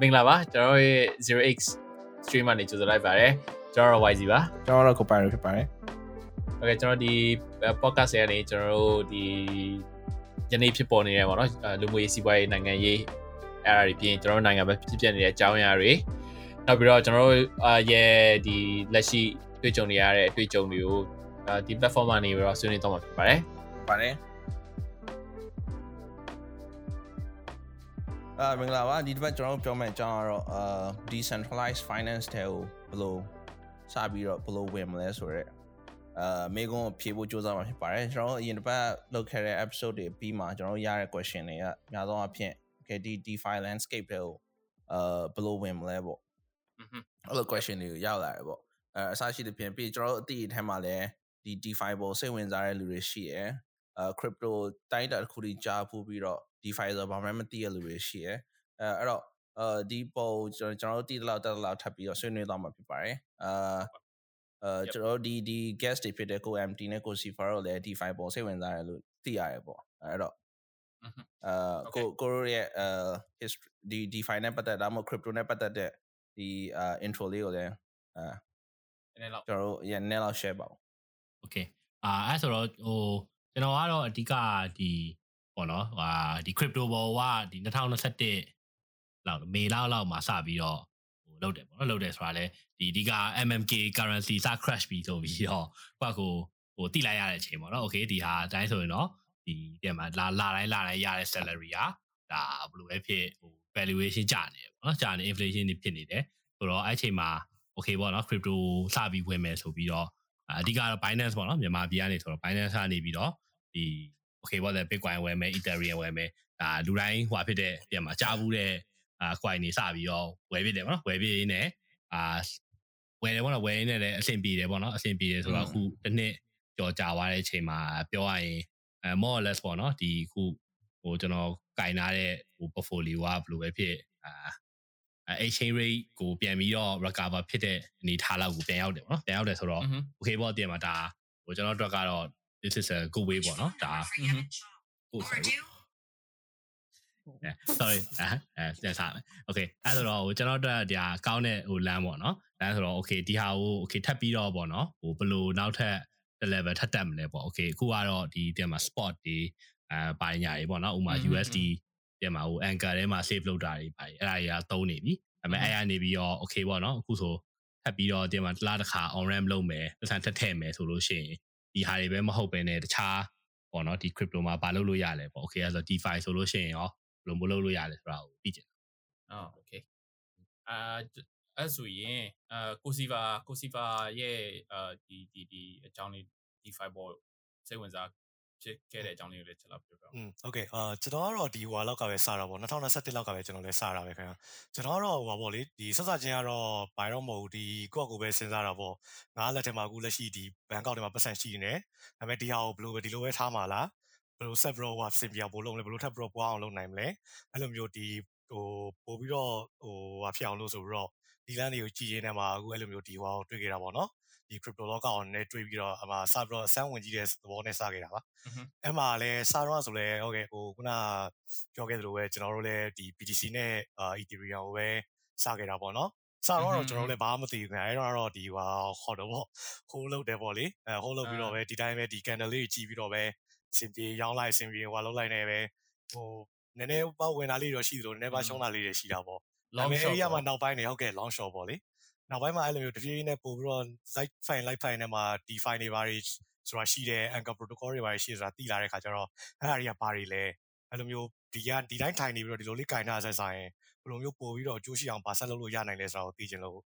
မင်္ဂလာပါကျွန်တော်ရဲ့ 0x stream ကနေကြိုဆိုလိုက်ပါတယ်ကျွန်တော် YZ ပါ ကျွန်တော်တို့ကိုပိုင်ရဖြစ်ပါတယ် โอเคကျွန်တော်ဒီ podcast ရဲ့ကနေကျွန်တော်တို့ဒီယနေ့ဖြစ်ပေါ်နေရပါတော့လူမှုရေးစီးပွားရေးနိုင်ငံရေးအဲ့အရာတွေပြင်ကျွန်တော်တို့နိုင်ငံပဲဖြစ်ပြနေတဲ့အကြောင်းအရာတွေနောက်ပြီးတော့ကျွန်တော်တို့ရဲ့ဒီလက်ရှိတွေ့ကြုံနေရတဲ့အတွေ့အကြုံတွေကိုဒီ platform မှာနေပြီးတော့ဆွေးနွေးတော့မှာဖြစ်ပါတယ် ပါတယ် အာမင်္ဂလာပါဒီတစ်ပတ်ကျွန်တော်တို့ပြောမယ့်အကြောင်းကတော့အာ decentralized finance တဲ့ကိုဘယ်လိုစပြီးတော့ဘယ်လိုဝင်မလဲဆိုတော့အာမိကုန်းဖြေဖို့စူးစမ်းမှာဖြစ်ပါတယ်ကျွန်တော်တို့အရင်တစ်ပတ်လုပ်ခဲ့တဲ့ episode တွေပြီးမှကျွန်တော်တို့ရတဲ့ question တွေကများသောအားဖြင့် okay ဒီ DeFi landscape တဲ့ကိုအာဘယ်လိုဝင်မလဲပေါ့အဲ့လို question တွေကိုရောက်လာတယ်ပေါ့အဲအစရှိတဲ့ပြင်ပြီးကျွန်တော်တို့အတိအထက်မှာလည်းဒီ DeFi ပေါ်စိတ်ဝင်စားတဲ့လူတွေရှိရယ်အဲ crypto တိုင်းတာတစ်ခုကြီးကြားဖူးပြီးတော့ DeFi ဆိုဘာမှမသိရလူတွေရှိရယ်အဲအဲ့တော့အဲဒီပေါ်ကျွန်တော်တို့တည်တလောက်တက်လောက်ထပ်ပြီးတော့ဆွေးနွေးသွားမှာဖြစ်ပါတယ်အာအဲကျွန်တော်ဒီဒီ guest တွေဖြစ်တဲ့ကို MT နဲ့ကို Cipher တို့လည်း DeFi ပေါ်စိတ်ဝင်စားတယ်လို့သိရတယ်ပေါ့အဲ့တော့အာကိုကိုရဲ့အဲ history ဒီ DeFi နဲ့ပတ်သက်တာမဟုတ် crypto နဲ့ပတ်သက်တဲ့ဒီအာ intro လေးကိုလည်းအာနည်းလောက်ကျွန်တော်တို့ရနည်းလောက် share ပါဦး Okay အာအဲ့ဆိုတော့ဟိုကျွန်တော်ကတော့အဓိကဒီ ပေါ့နော်ဟာဒီ crypto ဘောကဒီ2021လောက်မေလောက်လောက်မှာစပြီးတော့ဟိုလုပ်တယ်ပေါ့နော်လုပ်တယ်ဆိုတာလဲဒီအဓိက MMK currency စ crash ပြီးဆိုပြီးတော့ကိုကကိုဟိုတိလိုက်ရတဲ့အချိန်ပေါ့နော် okay ဒီဟာအတိုင်းဆိုရင်တော့ဒီတဲ့မှာလာလာတိုင်းလာတိုင်းရတဲ့ salary ကဒါဘယ်လိုပဲဖြစ်ဟို valuation ကျနေတယ်ပေါ့နော်ကျနေ inflation တွေဖြစ်နေတယ်ဆိုတော့အဲ့အချိန်မှာ okay ပေါ့နော် crypto စပြီးဝင်မယ်ဆိုပြီးတော့အဓိကတော့ Binance ပေါ့နော်မြန်မာပြည်ကနေဆိုတော့ Binance ကနေပြီးတော့ဒီ okay ပေါ့လေ Bitcoin ဝယ်မယ် Ethereum ဝယ်မယ်ဒါလူတိုင်းဟွာဖြစ်တဲ့ပြန်မှာကြားဘူးတဲ့အာ coin တွေစပြီးတော့ဝယ်ဖြစ်တယ်ပေါ့နော်ဝယ်ဖြစ်နေအာဝယ်တယ်ပေါ့နော်ဝယ်ရင်းနဲ့လည်းအဆင်ပြေတယ်ပေါ့နော်အဆင်ပြေတယ်ဆိုတော့အခုတစ်နှစ်ကြော်ကြာသွားတဲ့အချိန်မှာပြောရရင်အဲ more or less ပေါ့နော်ဒီခုဟိုကျွန်တော်ကင်ထားတဲ့ဟို portfolio ကဘယ်လိုပဲဖြစ်အာ exchange rate ကိုပြန်ပြီးတော့ recover ဖြစ်တဲ့အနေထားလောက်ကိုပြန်ရောက်တယ်ပေါ့နော်ပြန်ရောက်တယ်ဆိုတော့ okay ပေါ့တင်မှာဒါဟိုကျွန်တော်တို့ကတော့ this is a good way ပေါ့နော်ဒါဟုတ် sorry sorry အဲဆက်စားမယ် okay အဲဆိုတော့ဟိုကျွန်တော်တို့ဒါကောင်းတဲ့ဟိုလမ်းပေါ့နော်လမ်းဆိုတော့ okay ဒီဟာကို okay ထပ်ပြီးတော့ပေါ့နော်ဟိုဘယ်လိုနောက်ထပ် level ထပ်တက်မလဲပေါ့ okay အခုကတော့ဒီတင်မှာ spot တွေအဲပိုင်းညာတွေပေါ့နော်ဥမာ USD တင်မှာဟို anchor ထဲမှာ save လုပ်တာတွေပိုင်းအဲ့ဒါတွေကသုံးနေပြီဒါပေမဲ့အဲ့ရနေပြီးတော့ okay ပေါ့နော်အခုဆိုထပ်ပြီးတော့တင်မှာတစ်လားတစ်ခါ on ramp လုပ်မယ်ပတ်စံထက်ထည့်မယ်ဆိုလို့ရှိရင် ဒီဟာတွေပဲမဟုတ်ပဲねတခြားပေါ့နော်ဒီ crypto မှာဘာလုပ်လို့ရလဲပေါ့ okay အဲ့ဆို DeFi ဆိုလို့ရှိရင်ရောဘယ်လိုမလုပ်လို့ရလဲဆိုတာကိုသိချင်တာအော် okay အာအဲ့ဆိုရင်အာကိုစီဗာကိုစီဗာရဲ့အာဒီဒီဒီအကြောင်းလေး DeFi ပေါ်စိတ်ဝင်စား ဖြစ်ခဲ့တဲ့အကြောင်းလေးကိုလည်းကျွန်တော်ပြောပြအောင်။ဟုတ်ကဲ့။အာကျွန်တော်ကတော့ဒီဟွာလောက်ကပဲစတာပေါ့2021လောက်ကပဲကျွန်တော်လည်းစတာပဲခင်ဗျာ။ကျွန်တော်ကတော့ဟွာပေါ့လေဒီဆက်စချင်းကတော့ဘာတော့မဟုတ်ဒီကိုယ့်ကိုယ်ပဲစဉ်းစားတာပေါ့။ငါလက်ထဲမှာအခုလက်ရှိဒီဘန်ကောက်ထဲမှာပတ်စံရှိနေတယ်။ဒါပေမဲ့ဒီဟာကိုဘယ်လိုပဲဒီလိုပဲထားမှာလား။ဘယ်လိုဆက်ဘရောဟွာစင်ပြဘိုးလုံးလဲဘယ်လိုထပ်ဘရောပွားအောင်လုပ်နိုင်မလဲ။အဲ့လိုမျိုးဒီဟိုပို့ပြီးတော့ဟိုဟွာဖြစ်အောင်လို့ဆိုပြီးတော့ဒီလမ်းတွေကိုကြည်ရင်းထဲမှာအခုအဲ့လိုမျိုးဒီဟွာကိုတွေ့ခဲ့တာပေါ့နော်။ ဒီ crypto လောကအောင်နဲ့တွေ့ပြီးတော့အမှစပြီးတော့အဆန်းဝင်ကြီးတဲ့သဘောနဲ့စခဲ့တာပါအဲ့မှာလည်းစတော့ဆိုလဲဟုတ်ကဲ့ဟိုခုနပြောခဲ့သလိုပဲကျွန်တော်တို့လည်းဒီ BTC နဲ့ Ethereum ကိုပဲစခဲ့တာပေါ့နော်စတော့တော့ကျွန်တော်တို့လည်းဘာမှမသိဘူးခင်ဗျအဲ့တော့ဒီဟာဟောတော့ပေါ့ဟိုးလုပ်တယ်ပေါ့လေအဲဟိုးလုပ်ပြီးတော့ပဲဒီတိုင်းပဲဒီ candle လေးကြီးပြီးတော့ပဲစင်ပြေရောင်းလိုက်စင်ပြေဟိုလုပ်လိုက်နေပဲဟိုနည်းနည်းပေါ့ဝင်လာလေးတော့ရှိသလိုနည်းနည်းပါရှုံးလာလေးတွေရှိတာပေါ့ long shot အဲ့ရမှာနောက်ပိုင်းနေဟုတ်ကဲ့ long shot ပေါ့လေ နောက်ပိုင်းမှာအဲ့လိုမျိုးတပြေးနဲ့ပို့ပြီးတော့ light file light file နဲ့မှာ DeFi တွေဘာတွေဆိုတာရှိတယ် Anchor protocol တွေဘာတွေရှိဆိုတာသိလာတဲ့ခါကျတော့အဲ့အရာတွေကဘာတွေလဲအဲ့လိုမျိုးဒီကဒီတိုင်းထိုင်နေပြီးတော့ဒီလိုလေးကင်ထားဆက်ဆိုင်ဘယ်လိုမျိုးပို့ပြီးတော့အကျိုးရှိအောင်ပါဆက်လုပ်လို့ရနိုင်လဲဆိုတာကိုသိချင်လို့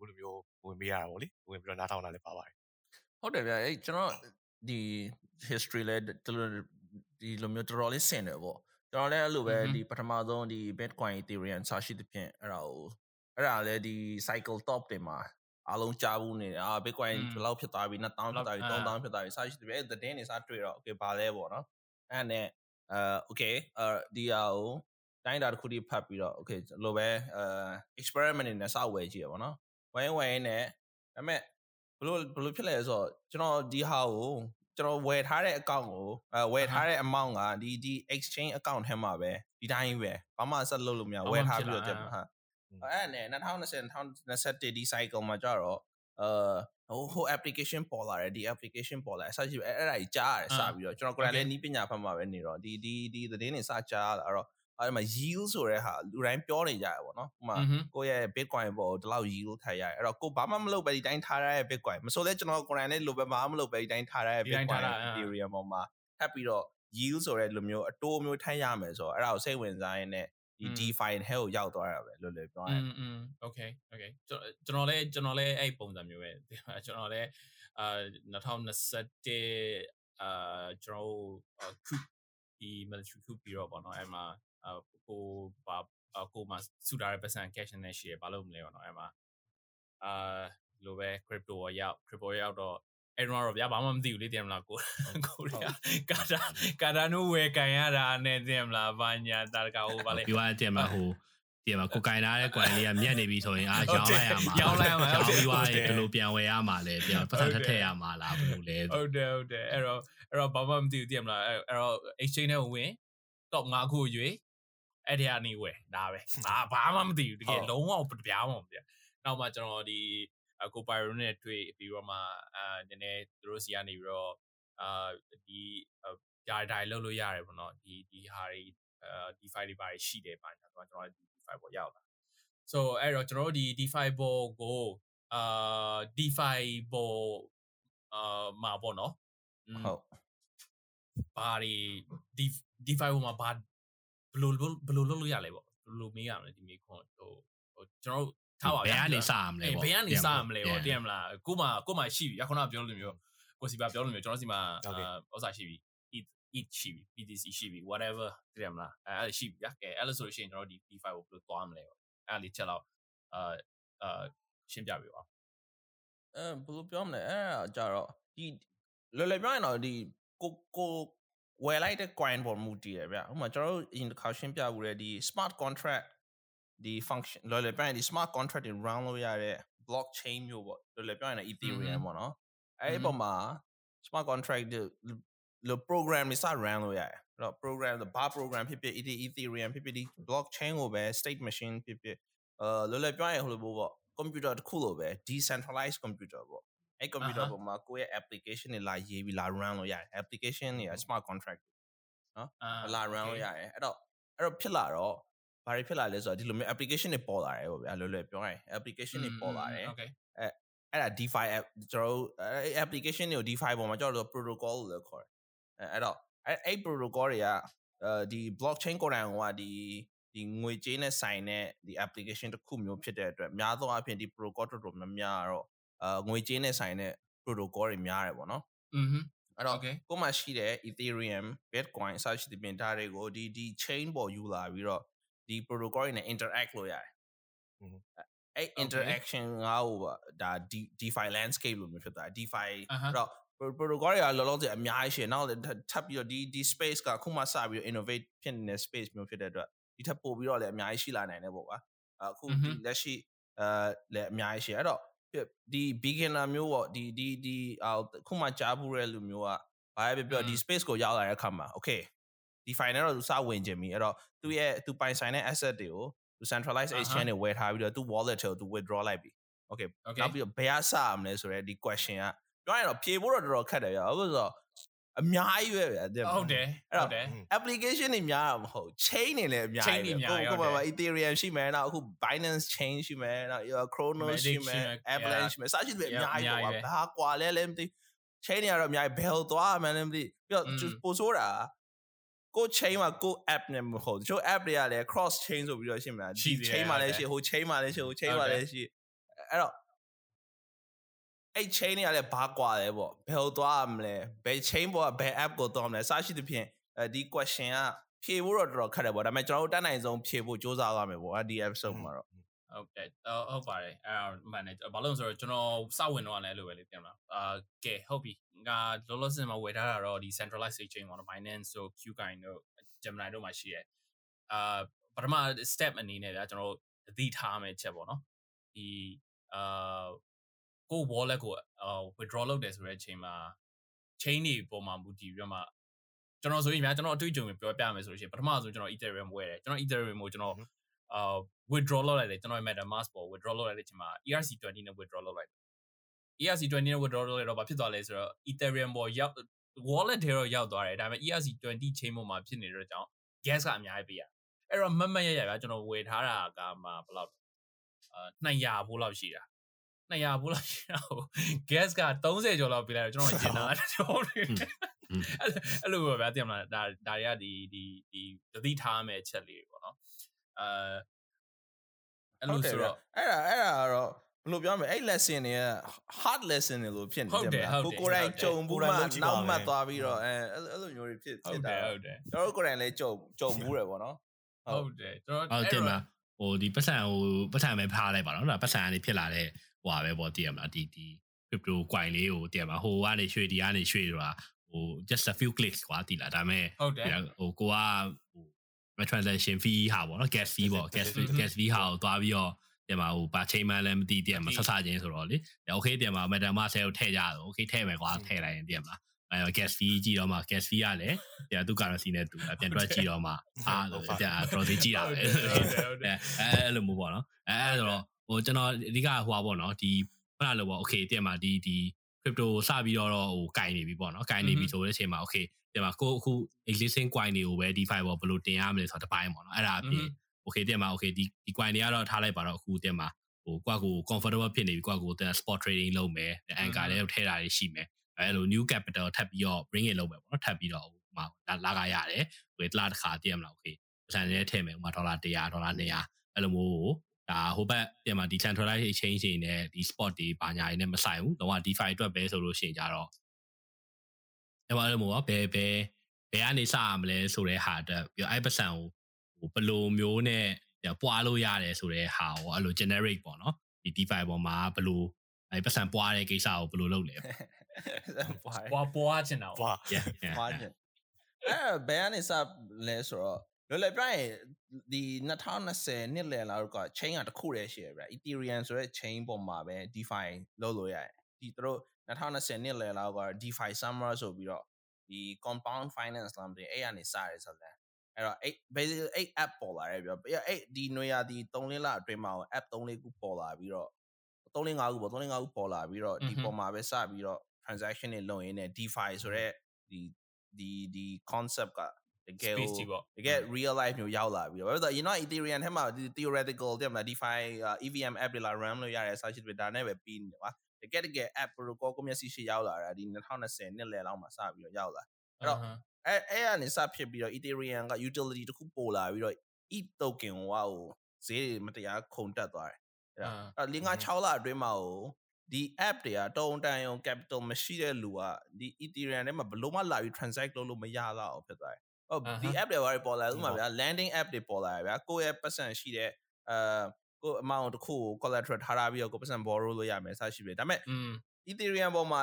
ဘယ်လိုမျိုးဝင်ပေးရတာပေါ့လေဝင်ပြီးတော့နားထောင်တာလည်းပါပါတယ်ဟုတ်တယ်ဗျအဲ့ကျွန်တော်ဒီ history လဲဒီလိုဒီလိုမျိုးတော်တော်လေးဆင်တယ်ပေါ့ကျွန်တော်လည်းအဲ့လိုပဲဒီပထမဆုံးဒီ Bitcoin Ethereum စရှိတဲ့ဖြင့်အဲ့ဒါကို အဲ့ဒါလည်းဒီ cycle top တွေမှာအားလုံးကြားဘူးနေတယ်အာ Bitcoin ဘယ်လောက်ဖြစ်သွားပြီ2000ဖြစ်သွားပြီ3000ဖြစ်သွားပြီစရှိတယ်အဲ့သတင်းတွေစတွေ့တော့ okay ဘာလဲပေါ့နော်အဲ့နဲ့အဲ okay အဲဒီဟာကိုတိုင်းတာတစ်ခုတည်းဖတ်ပြီးတော့ okay လိုပဲအဲ experiment တွေနဲ့စဝယ်ကြည့်ရပါတော့ဝိုင်းဝိုင်းနဲ့ဒါပေမဲ့ဘလို့ဘလို့ဖြစ်လဲဆိုတော့ကျွန်တော်ဒီဟာကိုကျွန်တော်ဝယ်ထားတဲ့ account ကိုအဲဝယ်ထားတဲ့ amount ကဒီဒီ exchange account ထဲမှာပဲဒီတိုင်းပဲဘာမှဆက်လုပ်လို့မရဝယ်ထားပြီးတော့ကျန်ဟာ အဲ့နဲ့2020 2021ဒီ cycle မှာကြတော့အဲဟိုဟို application ပေါ်လာတယ်ဒီ application ပေါ်လာတယ်အစရှိအဲ့အဲ့ဒါကြီးကြားရတယ်စပြီးတော့ကျွန်တော်ကိုယ်တိုင်လည်းနီးပညာဖတ်မှာပဲနေတော့ဒီဒီဒီသတင်းတွေစကြားလာအဲ့တော့အဲ့မှာ yield ဆိုတဲ့ဟာလူတိုင်းပြောနေကြရပေါ့နော်ဥပမာကိုယ့်ရဲ့ bitcoin ပေါ်ဒီလောက် yield ထည့်ရတယ်အဲ့တော့ကိုဘာမှမလုပ်ပဲဒီတိုင်းထားရတဲ့ bitcoin မဆိုလဲကျွန်တော်ကိုယ်တိုင်လည်းလိုပဲဘာမှမလုပ်ပဲဒီတိုင်းထားရတဲ့ bitcoin ethereum ပေါ်မှာထပ်ပြီးတော့ yield ဆိုတဲ့လိုမျိုးအတိုးမျိုးထိုင်းရမယ်ဆိုတော့အဲ့ဒါကိုစိတ်ဝင်စားရင်းနဲ့ ဒီ DeFi ထဲကိုရောက်သွားတာပဲလွယ်လွယ်ပြောရရင်อืม okay okay ကျွန်တော်လည်းကျွန်တော်လည်းအဲ့ပုံစံမျိုးပဲကျွန်တော်လည်းအာ2021အာကျွန်တော်ခုဒီ military coup ပြီးတော့ပေါ့နော်အဲ့မှာကိုဘာကိုမှစုထားတဲ့ပတ်စံ cash နဲ့ရှိရဘာလို့မလဲပေါ့နော်အဲ့မှာအာလိုပဲ crypto ရောက် crypto ရောက်တော့ အဲ့တော့တော့ဗျာဘာမှမသိဘူးလေတင်မလားကိုကိုရကာတာကာတာနိုးဝယ်ကန်ရတာနဲ့တင်မလားဘာညာတာကဟိုဗာလေပြီးသွားတင်မဟိုတင်မကိုကင်ထားတဲ့ကွန်လေးကမြက်နေပြီဆိုရင်အာရောင်းလိုက်ရမှာရောင်းလိုက်ရမှာရောင်းပြီးသွားရင်ဘယ်လိုပြန်ဝယ်ရမှာလဲပြန်ပတ်သက်ထည့်ရမှာလားဘယ်လိုလဲဟုတ်တယ်ဟုတ်တယ်အဲ့တော့အဲ့တော့ဘာမှမသိဘူးတင်မလားအဲ့တော့ exchange နဲ့ဝင် top 5ခုရွေးအဲ့ဒီကနေဝယ်ဒါပဲဘာဘာမှမသိဘူးတကယ်လုံးဝပြပြားမှာဗျာနောက်မှကျွန်တော်ဒီ ကိုပိုင်ရိုနဲ့တွေ့ပြီးတော့မှအာနည်းနည်းသူတို့စီကနေပြီးတော့အာဒီဂျာဒိုင်လောက်လို့ရတယ်ပေါ့နော်ဒီဒီဟာတွေအာ DeFi တွေပါရှိတယ်ပါကျွန်တော်ကျွန်တော်ဒီ DeFi ပေါ်ရောက်လာ so အဲ့တော့ကျွန်တော်တို့ဒီ DeFi ပေါ်ကိုအာ DeFi ပေါ်အာမှာပေါ့နော်ဟုတ်ဘာတွေ DeFi ပေါ်မှာဘာဘယ်လိုဘယ်လိုလုပ်လို့ရလဲပေါ့ဘယ်လိုမေးရမလဲဒီမေးခွန်းဟိုကျွန်တော်တို့ ထားပါဘယ်ကနေစရမလဲပေါ့ဘယ်ကနေစရမလဲပေါ့တင်မလားကိုမှကိုမှရှိပြီရခုနပြောလို့မျိုးကိုစီပါပြောလို့မျိုးကျွန်တော်စီမှာဥစ္စာရှိပြီ eat eat ရှိပြီ BTC ရှိပြီ whatever တင်မလားအဲအဲ့ရှိပြီရကဲအဲ့လိုဆိုလို့ရှိရင်ကျွန်တော်ဒီ D5 ကိုဘယ်လိုသွားမလဲပေါ့အဲ့လေးချက်တော့အာအာရှင်းပြပေးပါအဲဘယ်လိုပြောမလဲအဲ့ကြတော့ဒီလွယ်လွယ်ပြောရင်တော့ဒီကိုကိုဝယ်လိုက်တဲ့ coin ပေါ်မူတည်တယ်ဗျဥပမာကျွန်တော်တို့ in တစ်ခါရှင်းပြဘူးလေဒီ smart contract ဒီ function လော်လေပြန်ဒီ smart contract တွေ run လုပ်ရတဲ့ blockchain မျိုးပေါ့လော်လေပြန်ရင် ethereum ပေါ့နော်အဲ့ဒီပုံမှာ smart contract တွေလို့ program တွေစ run လုပ်ရတယ်အဲ့တော့ program ဘာ program ဖြစ်ဖြစ် ethereum ဖြစ်ဖြစ်ဒီ blockchain ကိုပဲ state machine ဖြစ်ဖြစ်အာလော်လေပြန်ရင်ဟိုလိုပေါ့ computer တစ်ခုလိုပဲ decentralized computer ပေါ့အဲ့ computer ပေါ်မှာကိုယ့်ရဲ့ application တွေလာရေးပြီးလာ run လို့ရတယ် application တွေ smart contract နော်လာ run လို့ရတယ်အဲ့တော့အဲ့တော့ဖြစ်လာတော့ ဘာတွေဖြစ်လာလဲဆိုတော့ဒီလိုမျိုး application တွေပေါ်လာတယ်ပေါ့ဗျာလွယ်လွယ်ပြောရရင် application တွေပေါ်လာတယ်အဲအဲ့ဒါ DeFi app ကျွန်တော်တို့အဲ့ application တွေကို DeFi ပေါ်မှာကျွန်တော်တို့ protocol လို့လည်းခေါ်တယ်အဲအဲ့တော့အဲ့အဲ့ protocol တွေကအဲဒီ blockchain ကိုယ်တိုင်ကဒီဒီငွေကြေးနဲ့ဆိုင်တဲ့ဒီ application တစ်ခုမျိုးဖြစ်တဲ့အတွက်အများဆုံးအဖြစ်ဒီ protocol တော်တော်များများတော့အာငွေကြေးနဲ့ဆိုင်တဲ့ protocol တွေများတယ်ပေါ့နော်อือဟึအဲ့တော့ကိုမှရှိတဲ့ Ethereum, Bitcoin စသဖြင့်ဒါတွေကိုဒီဒီ chain ပေါ်ယူလာပြီးတော့ ဒီ protocol တွေနဲ့ interact လုပ်ရတယ်အဲ့ interaction ငါ့ဟိုဒါ DeFi landscape လို့မျိုးဖြစ်သွား DeFi အဲ့တော့ protocol တွေကလောလောဆယ်အများကြီးရှိနောက်ထပ်ပြီးတော့ဒီဒီ space ကခုမှစပြီးတော့ innovate ဖြစ်နေတဲ့ space မျိုးဖြစ်တဲ့အတွက်ဒီထပ်ပို့ပြီးတော့လည်းအများကြီးရှိလာနိုင်တယ်ပေါ့ကွာအခုဒီလက်ရှိအဲလည်းအများကြီးရှိအဲ့တော့ဒီ beginner မျိုးပေါ့ဒီဒီဒီအခုမှကြားဘူးတဲ့လူမျိုးကဘာပဲပြောဒီ space ကိုရောက်လာတဲ့အခါမှာ okay ဒီ final တော့သူစဝင်ခြင်းပြီအဲ့တော့သူရဲ့သူပိုင်ဆိုင်တဲ့ asset တွေကိုသူ centralized exchange တွေဝယ်ထားပြီးတော့သူ wallet ထဲကိုသူ withdraw လိုက်ပြီ okay နောက်ပြီးတော့ဘယ်ကစရမလဲဆိုရဲဒီ question ကပြောရရင်တော့ဖြေဖို့တော့တော်တော်ခက်တယ်ဗျာဟုတ်ဆိုတော့အများကြီးပဲဗျာဟုတ်တယ်ဟုတ်တယ် application တွေများတာမဟုတ် chain တွေလည်းအများကြီးပဲကိုကိုပါ Ethereum ရှိမယ်နောက်အခု Binance chain ရှိမယ်နောက် Chronos ရှိမယ် Avalanche ရှိမယ်စသဖြင့်အများကြီးပေါ့ဘာကွာလဲလည်းမသိ chain တွေကတော့အများကြီး bell သွားမှန်းလည်းမသိပြီးတော့ပို့ဆိုတာ ကို chain မှာကို app နဲ့မဟုတ်ချို့ app တွေကလည်း cross chain ဆိုပြီးတော့ရှိမှာဒီ chain မှာလည်းရှိဟို chain မှာလည်းရှိဟို chain မှာလည်းရှိအဲ့တော့အဲ့ chain တွေကလည်းဘာကွာလဲပေါ့ဘယ်လိုသွားမလဲဘယ် chain ပေါ်ကဘယ် app ကိုသွားမလဲစရှိသဖြင့်အဲဒီ question ကဖြေဖို့တော့တော်တော်ခက်တယ်ပေါ့ဒါပေမဲ့ကျွန်တော်တို့တက်နိုင်ဆုံးဖြေဖို့စူးစမ်းရမယ်ပေါ့ဒီ episode မှာတော့ ဟုတ်ကဲ့ဟုတ်ပါတယ်အဲမှန်တယ်ဘာလို့ဆိုတော့ကျွန်တော်စဝင်တော့လည်းလို့ပဲလေပြန်လာအာကဲဟုတ်ပြီငါလောလောဆယ်မှာဝယ်ထားတာတော့ဒီ centralized exchange ပေါ့နော် Binance တို့ Qcoin တို့ Gemini တို့မှာရှိရဲအာပထမ step အနေနဲ့ဗျာကျွန်တော်သတိထားမယ်ချက်ပေါ့နော်ဒီအာကို wallet ကို withdraw လုပ်တယ်ဆိုတဲ့အချိန်မှာ chain တွေပေါ်မှာမူတည်ပြီးတော့မှကျွန်တော်ဆိုရင်များကျွန်တော်အတွေ့အကြုံပြောပြမယ်ဆိုလို့ရှိရင်ပထမဆုံးကျွန်တော် Ethereum ဝယ်တယ်ကျွန်တော် Ethereum ကိုကျွန်တော် အာ withdraw လုပ်လိုက်တယ်ကျွန်တော် MetaMask ပေါ် withdraw လုပ်လိုက်တဲ့အချိန်မှာ ERC20 နဲ့ withdraw လုပ်လိုက်တယ် ERC20 နဲ့ withdraw လုပ်လိုက်တော့ဘာဖြစ်သွားလဲဆိုတော့ Ethereum ပေါ်ရောက် wallet တွေတော့ရောက်သွားတယ်ဒါပေမဲ့ ERC20 chain ပေါ်မှာဖြစ်နေတဲ့အတွက်ကြောင့် gas ကအများကြီးပေးရအဲ့တော့မတ်မတ်ရရဗျာကျွန်တော်ဝယ်ထားတာကမှဘယ်လောက်အာ200ဘိုးလောက်ရှိတာ200ဘိုးလောက်ရှိတာဟို gas က30ကျော်လောက်ပေးလိုက်တော့ကျွန်တော်ကျင်တာကျွန်တော်အဲ့အဲ့လိုပဲဗျာတင်မလားဒါဒါတွေကဒီဒီဒီသတိထားမယ့်အချက်လေးတွေပေါ့နော် အဲအဲ့လိုဆိုတော့အဲ့ဒါအဲ့ဒါကတော့ဘယ်လိုပြောမလဲအဲ့ lesson တွေက hard lesson တွေလို့ဖြစ်နေဟုတ်တယ်ဗျာဟုတ်တယ်ကိုကိုယ်တိုင်ကြုံဘူးမှကိုယ်တိုင်လုပ်ကြည့်ပါနောက်မှမယ်သွားပြီးတော့အဲအဲ့အဲ့လိုမျိုးတွေဖြစ်ဟုဖြစ်တ်တတာယ်ဟုတ်တယ်ကျွန်တော်တို့ကိုယ်တိုင်လည်းကြုံကြုံဘူးတယ်ပေါ့နော်ဟုတ်တယ်ကျွန်တော်ဟုတ်တယ်မလားဟိုဒီပတ်စံဟိုပတ်စံပဲဖားလိုက်ပါတော့နော်ပတ်စံကနေဖြစ်လာတဲ့ဟိုပါပဲပေါ့တည်ရမလားဒီဒီ crypto coin လေးကိုတည်ရမလားဟိုကနေရွှေဒီကနေရွှေဆိုတာဟို just a few clicks ကွာတည်လားဒါပေမဲ့ဟုတ်တယ်ဟိုကိုကဟို transaction fee ဟာပေါ့နော် gas fee ပေါ့ gas fee gas fee ဟာကိုသွားပြီးတော့တင်မှာဟိုဘာချိန်မှန်းလည်းမသိတည်မှာဆက်ဆချင်းဆိုတော့လေ okay တင်မှာ MetaMask ကိုထည့်ကြတော့ okay ထည့်မယ်ကွာထည့်လိုက်ရင်တည်မှာအဲ gas fee ကြည့်တော့မှ gas fee ကလည်းတရားသူ currency နဲ့တူပြန်တွက်ကြည့်တော့မှအာတရားတော်သေးကြည့်တာပဲဟုတ်တယ်ဟုတ်တယ်အဲအဲ့လိုမျိုးပေါ့နော်အဲအဲ့ဆိုတော့ဟိုကျွန်တော်အဓိကဟိုပါပေါ့နော်ဒီခုနလိုပေါ့ okay တင်မှာဒီဒီ crypto စပြီးတော့ဟိုကင်နေပြီပေါ့နော်ကင်နေပြီဆိုတဲ့အချိန်မှာ okay တင်မှာကိုအခု existing coin တွေကိုပဲ DeFi ပေါ့ဘယ်လိုတင်ရမလဲဆိုတော့တစ်ပိုင်းပေါ့နော်အဲ့ဒါအပြင် okay တင်မှာ okay ဒီဒီ coin တွေကတော့ထားလိုက်ပါတော့အခုတင်မှာဟိုကိုကကို comfortable ဖြစ်နေပြီကိုကကိုတင် spot trading လုပ်မယ် anchor လေးထည့်တာတွေရှိမယ်အဲလို new capital ထပ်ပြီးတော့ bring in လုပ်မယ်ပေါ့နော်ထပ်ပြီးတော့ဟိုမှာလာကရတယ်ဟိုတလားတစ်ခါတည်ရမလား okay ပတ်စံလေးထည့်မယ်ဥမာဒေါ်လာ100ဒေါ်လာ200အဲ့လိုမျိုးကို ဒါဟိုဘက်ပြန်မှာ decentralized exchange တွေနဲ့ဒီ spot တွေဘာညာတွေနဲ့မဆိုင်ဘူးတော့ DeFi အတွက်ပဲဆိုလို့ရှိရင်ကြတော့အဲ့ဘာလို့မို့ဘယ်ဘယ်ဘယ်ကနေစရမလဲဆိုတဲ့ဟာအတွက်ပြီးတော့အဲ့ပတ်စံကိုဟိုဘယ်လိုမျိုးနဲ့ပွားလို့ရတယ်ဆိုတဲ့ဟာကိုအဲ့လို generate ပေါ့နော်ဒီ DeFi ပေါ်မှာဘယ်လိုအဲ့ပတ်စံပွားတဲ့ကိစ္စကိုဘယ်လိုလုပ်လဲပေါ့ပွားပွားပွားချင်တာပွား yeah yeah ပွားခြင်းအဲဘယ်ကနေစလဲဆိုတော့ လွယ်လွယ်ပြရင်ဒီ2020နှစ်လယ်လောက်က chain ကတစ်ခုတည်းရှိရဗျ Ethereum ဆိုတဲ့ chain ပေါ်မှာပဲ DeFi လုပ်လို့ရတယ်ဒီသူတို့2020နှစ်လယ်လောက်က DeFi summer ဆိုပြီးတော့ဒီ compound finance လာမသိအဲ့ကနေစရဲဆိုလဲအဲ့တော့အဲ့ basically အဲ့ app ပေါ်လာတယ်ပြောအဲ့ဒီနွေရာဒီ3လလအတွင်းမှာ app 3လေးခုပေါ်လာပြီးတော့3လ5ခုပေါ့3လ5ခုပေါ်လာပြီးတော့ဒီပေါ်မှာပဲစပြီးတော့ transaction တွေလုပ်ရင်းနဲ့ DeFi ဆိုတဲ့ဒီဒီဒီ concept က တကယ် space ကိုကြီးပေါ့တကယ် real life မျိုးရောက်လာပြီးတော့ဘာလို့လဲဆိုတော့ you know Ethereum ထဲမှာဒီ theoretical တဲ့မှာ DeFi EVM app တွေလာ run လို့ရတယ် search တွေဒါနဲ့ပဲပြီးနေတယ်ကွာတကယ်တကယ် app protocol ကိုမျက်စိရှိရောက်လာတာဒီ2020နှစ်လယ်လောက်မှာစပြီးတော့ရောက်လာအဲ့တော့အဲအဲ့ကနေစဖြစ်ပြီးတော့ Ethereum က utility တစ်ခုပို့လာပြီးတော့ ETH token ဟိုဟာကိုဈေးတွေမတရားခုန်တက်သွားတယ်အဲ့တော့အဲ့၄၅6လအတွင်းမှာဟိုဒီ app တွေကတုံတန်ရုံ capital မရှိတဲ့လူကဒီ Ethereum ထဲမှာဘလို့မှလာပြီး transact လုပ်လို့မရတော့ဘူးဖြစ်သွားတယ် ဟုတ်ဒီ app တွေဘာတွေပေါ်လာလဲဥပမာဗျာ landing app တွေပေါ်လာတယ်ဗျာကိုယ့်ရဲ့ပတ်စံရှိတဲ့အာကို amount တစ်ခုကို collateral ထားထားပြီးတော့ကိုပတ်စံ borrow လို့ရမယ်စရှိပြီဒါပေမဲ့อืม Ethereum ပေါ်မှာ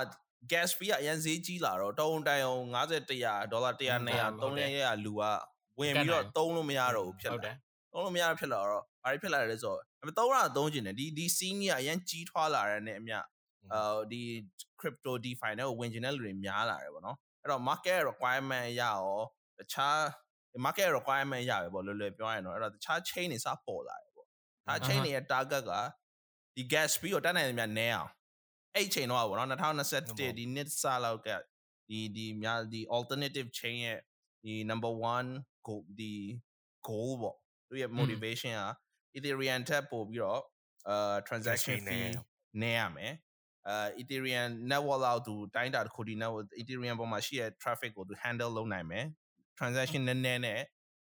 gas fee ကအရင်ဈေးကြီးလာတော့တုံးတိုင်အောင်50 100ဒေါ်လာ100 200 300ရလူကဝင်ပြီးတော့သုံးလို့မရတော့ဘူးဖြစ်ဟုတ်တလာယ်သုံးလို့မရတော့ဖြစ်လာတော့ဘာတွေဖြစ်လာလဲဆိုတော့အမသုံးရသုံးကျင်တယ်ဒီဒီ scene ကြီးကအရင်ကြီးထွားလာတဲ့နဲ့အမျှအာဒီ crypto DeFi နဲ့ဝင်ကျင်တဲ့လူတွေများလာတယ်ပေါ့နော်အဲ့တော့ market requirement ရရော တခြား market requirement ရပဲပေါ့လွယ်လွယ်ပြောရရင်တော့အဲ့တော့တခြား chain တွေစပေါ်လာတယ်ပေါ့ဒါ chain တွေရဲ့ target ကဒီ gas fee ကိုတက်နိုင်တယ်များနဲအောင်အဲ့ချိန်တော့ပေါ့နော်2021ဒီနှစ်စလောက်ကဒီဒီများဒီ alternative chain ရဲ့ဒီ number 1 goal ဒီ goal ပေါ့သူရဲ့ motivation က Ethereum ထက်ပို့ပြီးတော့အာ transaction fee နည်း fee နည်းရမယ်အာ Ethereum network လောက်သူတိုင်းတာတစ်ခုဒီ network Ethereum ပေါ်မှာရှိတဲ့ traffic ကိုသူ handle လုပ်နိုင်မယ် transaction နည်းနည်းနဲ့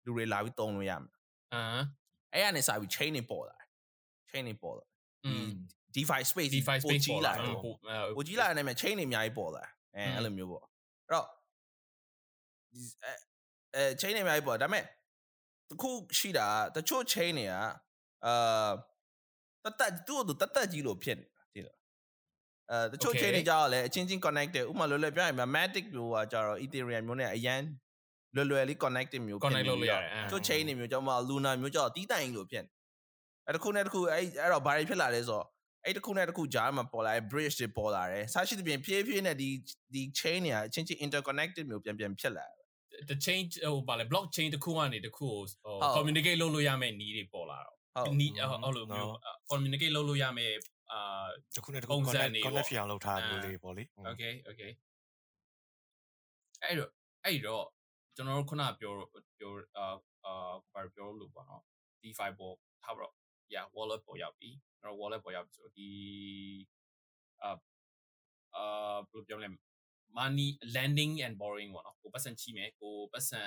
လူတွေလာပြီးသုံးလို့ရမယ်အာအဲ့ကနေစပြီး chain တွေပေါ်လာတယ် chain တွေပေါ်လာอืဒီม DeFi space DeFi ပို space ကြီးလာတယ်ပိုအဲပိုကြီးလာတဲ့နဲ့ chain တွေအများကြီးပေါ်လာအဲအဲ့လိုမျိုးပေါ့အဲ့တော့ဒီအဲအဲ chain တွေအများကြီးပေါ်ဒါပေမဲ့တခုရှိတာတချို့ chain တွေကအာတတ်တူတူတတ်ကြီးလို့ဖြစ်နေတာဒီလားအဲတချို့ chain တွေကြောက်လဲအချင်းချင်း connected ဥပမာလွယ်လွယ်ပြောရင် matic မျိုးကကြတော့ ethereum မျိုးနဲ့အရန် လွယ်လွယ်လေး connected မျိုး connect လုပ်လို့ရတယ်ချို့ chain တွေမျိုးကြောင့်မ Luna မျိုးကြောင့်တီးတိုင်လို့ဖြစ်နေအဲ့တစ်ခုနဲ့တစ်ခုအဲ့အဲ့တော့ဘာတွေဖြစ်လာလဲဆိုတော့အဲ့တစ်ခုနဲ့တစ်ခုကြားမှာပေါ်လာတဲ့ bridge တွေပေါ်လာတယ်။ဆရှိသဖြင့်ဖြည်းဖြည်းနဲ့ဒီဒီ chain တွေကအချင်းချင်း interconnected မျိုးပြန်ပြန်ဖြစ်လာတယ် the change ဟိုဗာလဲ blockchain တစ်ခုကနေတစ်ခုကိုဟိုဟုတ် communicate လုပ်လို့ရမယ့်နည်းတွေပေါ်လာတော့ဟုတ်နီးအဲ့လိုမျိုး communicate လုပ်လို့ရမယ့်အာတစ်ခုနဲ့တစ်ခုပုံစံ connect တွေ connect ပေါ့ဖြစ်အောင်လုပ်ထားတာမျိုးအာလေးပေါ့လေဟုတ် okay okay အဲ့တော့အဲ့တော့ ကျွန်တော်တို့ခုနပြောပြောအာအာဘာပြောလို့ပေါ့နော် DeFi ပေါ်ထားပါတော့ yeah wallet ပေါ်ရောက်ပြီကျွန်တော် wallet ပေါ်ရောက်ပြီဆိုတော့ဒီအာအာဘယ်လိုပြောလဲ money lending and borrowing ပေါ့နော်ကိုပတ်စံချီမယ်ကိုပတ်စံ